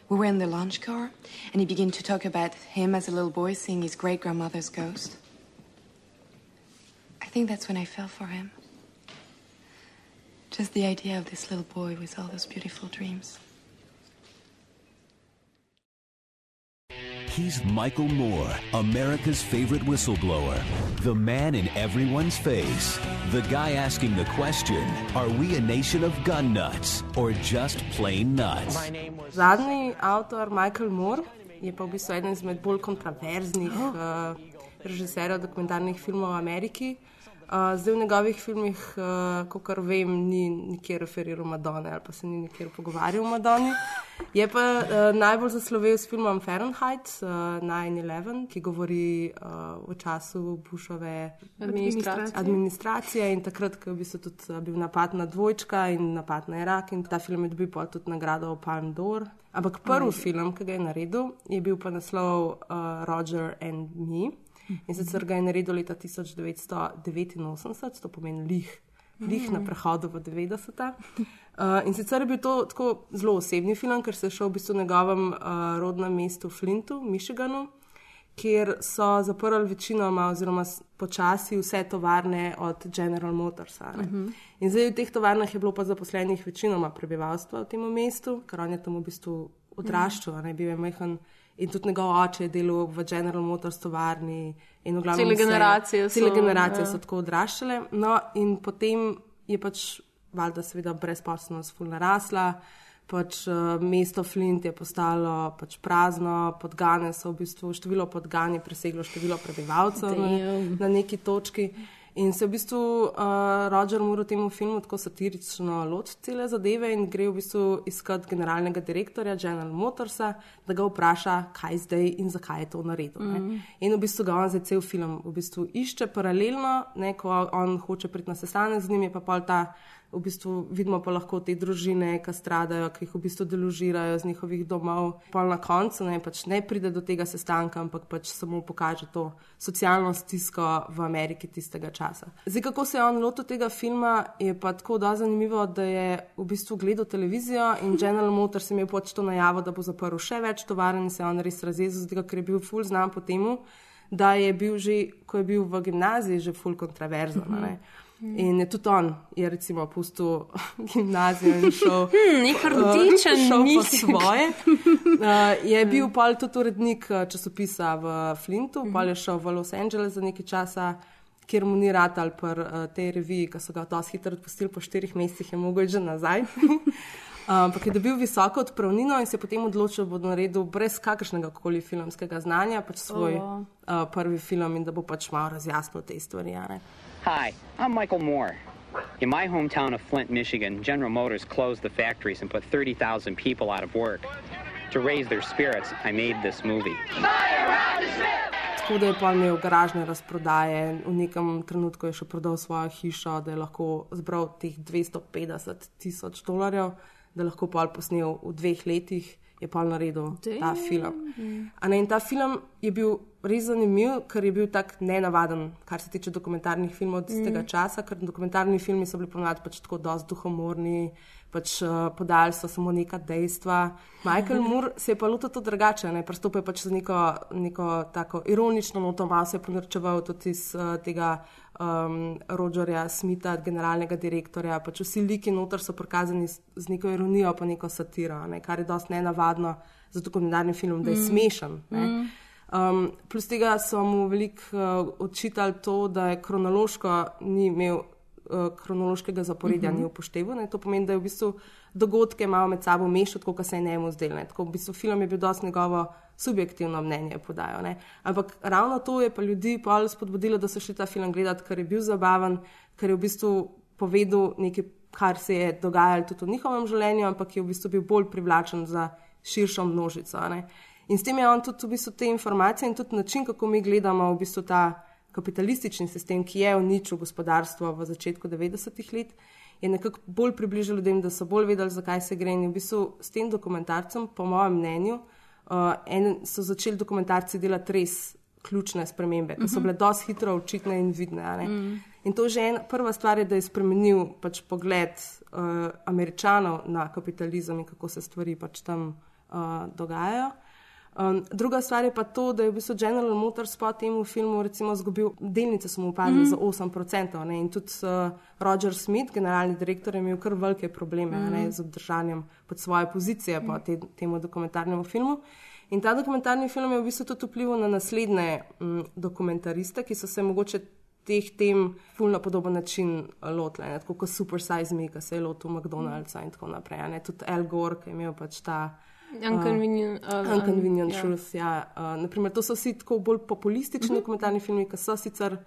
We were in the lunch car, and he began to talk about him as a little boy seeing his great grandmother's ghost. I think that's when I fell for him. Just the idea of this little boy with all those beautiful dreams. He's Michael Moore, America's favorite whistleblower. The man in everyone's face. The guy asking the question Are we a nation of gun nuts or just plain nuts? Zadnji avtor, Michael Moore, je pa v bistvu eden izmed bolj kontroverznih uh, režiserjev dokumentarnih filmov v Ameriki. Uh, zdaj v njegovih filmih, uh, kot vem, ni nikjer referiral Madone ali pa se ni nikjer pogovarjal o Madoni. Je pa uh, najbolj zaslovel s filmom Fahrenheit uh, 9-11, ki govori uh, o času Bushove Administracije. administracije in takrat, ko je v bistvu tudi bil napad na dvojčka in napad na Irak in ta film je dobil pol tudi nagrado Palm d'Or. Ampak prvi film, ki ga je naredil, je bil pa naslov uh, Roger and Me. In sicer ga je naredil leta 1989, to pomeni lih, lih na prehodu v 90. Uh, in sicer je bil to tako zelo osebni film, ker se je šel v bistvu njegovem uh, rodnem mestu Flintu, Michiganu, kjer so zaprli večinoma, oziroma počasi vse tovarne od General Motors. a ne. Mhm. In zdaj v teh tovarnah je bilo pa zaposlenih večinoma prebivalstva v tem mestu, ker on je tam v bistvu odraščal, a ne bil je majhen. In tudi njegov oče je delal v General Motors tovarni. glavnem Cele generacije so, Cele generacije ja. so tako odraščale. No, in potem je pač, valjda, seveda, brezposobnost ful narasla. Pač, uh, mesto Flint je postalo pač prazno, podgane so v bistvu, število podgan je preseglo število prebivalcev na, na neki točki. In se v bistvu uh, Roger Moore v tem filmu tako satirično loti cele zadeve in gre v bistvu iskat generalnega direktorja General Motorsa, da ga vpraša, kaj zdaj in zakaj je to naredil. ne. Mhm. In v bistvu ga on za cel film v bistvu išče paralelno, ne, ko on hoče priti na sestanek z njim, je pa pol ta. V bistvu vidimo pa lahko te družine, ki stradajo, ki jih v bistvu deložirajo z njihovih domov. Pol na koncu ne, pač ne pride do tega sestanka, ampak pač samo pokaže to socialno stisko v Ameriki tistega časa. Zdaj, kako se je on lotil tega filma, je pa tako da zanimivo, da je v bistvu gledal televizijo in General Motors je imel pač to najavo, da bo zaprl še več tovarn in se je on res razjezil, zato ker je bil ful znan po temu, da je bil že, ko je bil v gimnaziji, že ful kontroverzen. a ne. In je tudi on, je recimo pustil gimnazijo in šel, Hmm, nek rdičen šel po nik. svoje. Uh, je bil pol tudi urednik uh, časopisa v Flintu, pol je šel v Los Angeles za nekaj časa, kjer mu ni rad ali pa uh, tej reviji, ki so ga dosti hitro odpustili po štirih mesecih, je mogel že nazaj. Ampak je dobil visoko odpravnino in se je potem odločil, da bo naredil brez kakršnega koli filmskega znanja pač svoj Oh. uh, prvi film in da bo pač malo razjasnil te stvari. a ne. Hi, I'm Michael Moore. In my hometown of Flint, Michigan, General Motors closed the factories and put 30,000 people out of work. To raise their spirits, I made this movie. Tako da je pa imel garažne razprodaje, v nekem trenutku je še prodal svojo hišo, da je lahko zbral teh 250 tisoč dolarjev, da je lahko pa posnel v dveh letih, je pa naredil ta film. A ne, in ta film je bil res zanimiv, ker je bil tak nenavaden, kar se tiče dokumentarnih filmov iz tega Mm. časa, ker dokumentarni filmi so bili ponovadi pač tako dosti duhomorni, pač uh, podali so samo neka dejstva. Michael Moore se je pa lotil to drugače, ne, pristopil je pač z neko, neko tako ironično noto, malo se je ponorčeval tudi iz uh, tega um, Rogerja Smitha, generalnega direktorja. Pač vsi liki noter so prikazani z, z neko ironijo, pa neko satiro, ne, kar je dosti nenavadno za dokumentarni film, da je Mm. smešen. Ne. Mm. Um, plus tega so mu veliko uh, odčitali to, da je kronološko ni imel kronološkega zaporedja, Mhm. mm -hmm. ni upošteval. Ne. To pomeni, da je v bistvu dogodke malo med sabo mešal, kot se je njemu zdelo. Tako v bistvu film je bil dosti njegovo subjektivno mnenje podajo. Ne. Ampak ravno to je pa ljudi pol spodbudilo, da so šli ta film gledati, ker je bil zabaven, ker je v bistvu povedal nekaj, kar se je dogajalo tudi v njihovem življenju, ampak je v bistvu bil bolj privlačen za širšo množico. Ne. In s tem je on tudi v bistvu te informacije in tudi način, kako mi gledamo v bistvu ta kapitalistični sistem, ki je uničil gospodarstvo v začetku 90-ih let, je nekako bolj približal ljudem, da so bolj vedeli, zakaj se gre. In v bistvu s tem dokumentarcem, po mojem mnenju, uh, en, so začeli dokumentarci delati res ključne spremembe, ki so Mhm. bile dosti hitro očitne in vidne. Mm. In to že en, prva stvar je, da je spremenil pač pogled uh, američanov na kapitalizem in kako se stvari pač tam uh, dogajajo. Um, druga stvar je pa to, da je v bistvu General Motors po tem filmu recimo izgubil delnice, so mu upadle mm. za 8%. Ne? In tudi uh, Roger Smith, generalni direktor, je imel kar velike probleme mm. ne, Mhm. z obdržanjem pod svoje pozicije po te, temu dokumentarnemu filmu. In ta dokumentarni film je v bistvu tudi vplival na naslednje um, dokumentariste, ki so se mogoče teh tem ful na podoben način lotile, ne, tako kot Super Size Me, ki se je lotil McDonald'sa in tako naprej. tudi Al Gore, ki je imel pač ta. Inconvenient, uh, uh, Inconvenient ja. Truth. Ja. Uh, naprimer, to so vsi tako bolj populistični Mhm. dokumentarni filmi, ki so sicer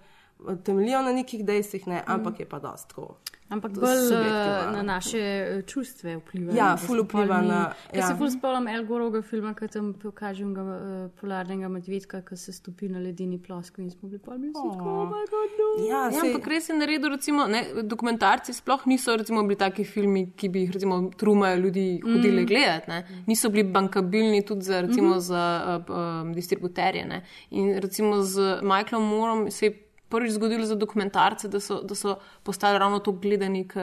temeljijo na nekih dejstvih, ne, ampak Mhm. je pa dosti tako. Ampak to bolj uh, na no. naše eh, čustve vpliva. Ja, ful vpliva mi- na- Jaz ja. se ful spomnim El Gorovega filma, ki tam pokažem ga uh, polarnega medvedka, ki se stopi na ledeni ploskvi in smo bili pa mi vsi tako, oh my god, no. Ja, Ja, ampak res je naredil, recimo, ne, dokumentarci sploh niso recimo, bili taki filmi, ki bi jih recimo trumajo ljudi hodili Mm. gledati. Ne. Niso bili bankabilni tudi za, recimo, mm. -hmm. za uh, um, distributerje. Ne. In recimo z Michaelom Moorom se je prvič zgodilo za dokumentarce, da so, da so postali ravno to gledani, ki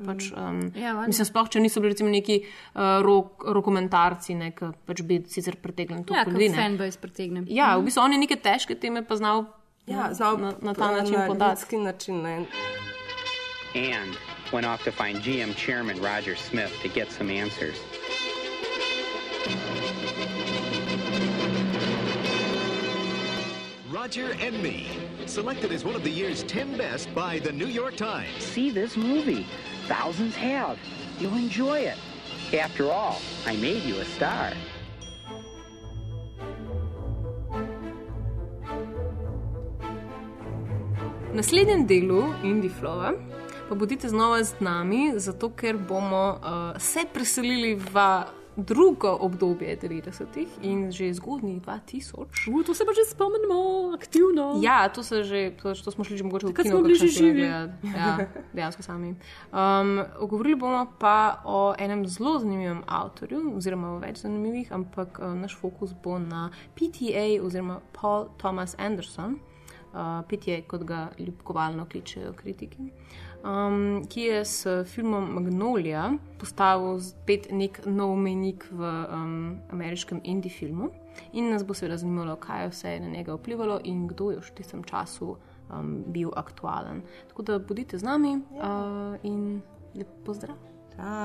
pač. Um, Ja, mislim, sploh če niso bili recimo neki uh, rok, rokomentarci, ne, ki pač bi sicer pritegnili to Ja, ljudi. kot ne. fanbase pretegnem. Ja, v Mhm. bistvu on je neke težke teme pa znal Ja, na, znal na, na ta na način podati. način. Ne. and went off to find GM chairman Roger Smith to get some answers. Roger and Me, selected as one of the year's 10 best by the New York Times. See this movie. Thousands have. You'll enjoy it. After all, I made you a star. V naslednjem delu Indie Flowa pa bodite znova z nami, zato ker bomo uh, se preselili v drugo obdobje 90-ih in že zgodnji 2000. Uh, to se pa že spomnimo, aktivno. Ja, to, že, to, to smo šli že mogoče v Takrat kino. smo bili že živi. Ja, dejansko sami. Um, govorili bomo pa o enem zelo zanimivem avtorju, oziroma o več zanimivih, ampak uh, naš fokus bo na PTA oziroma Paul Thomas Anderson. Uh, PTA, kot ga ljubkovalno kličejo kritiki, um, ki je s filmom Magnolia postavil spet nek nov menik v um, ameriškem indie filmu. In nas bo seveda zanimalo, kaj vse je na njega vplivalo in kdo je v tistem času um, bil aktualen. Tako da bodite z nami uh, in lep pozdrav.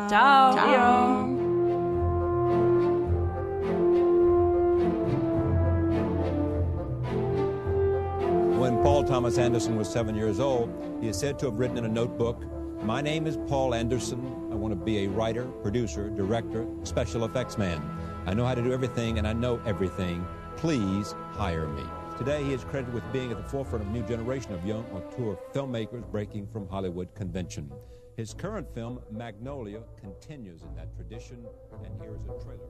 Čau. Čau. When Paul Thomas Anderson was seven years old, he is said to have written in a notebook, My name is Paul Anderson. I want to be a writer, producer, director, special effects man. I know how to do everything and I know everything. Please hire me. Today, he is credited with being at the forefront of a new generation of young auteur filmmakers breaking from Hollywood convention. His current film, Magnolia, continues in that tradition, and here is a trailer.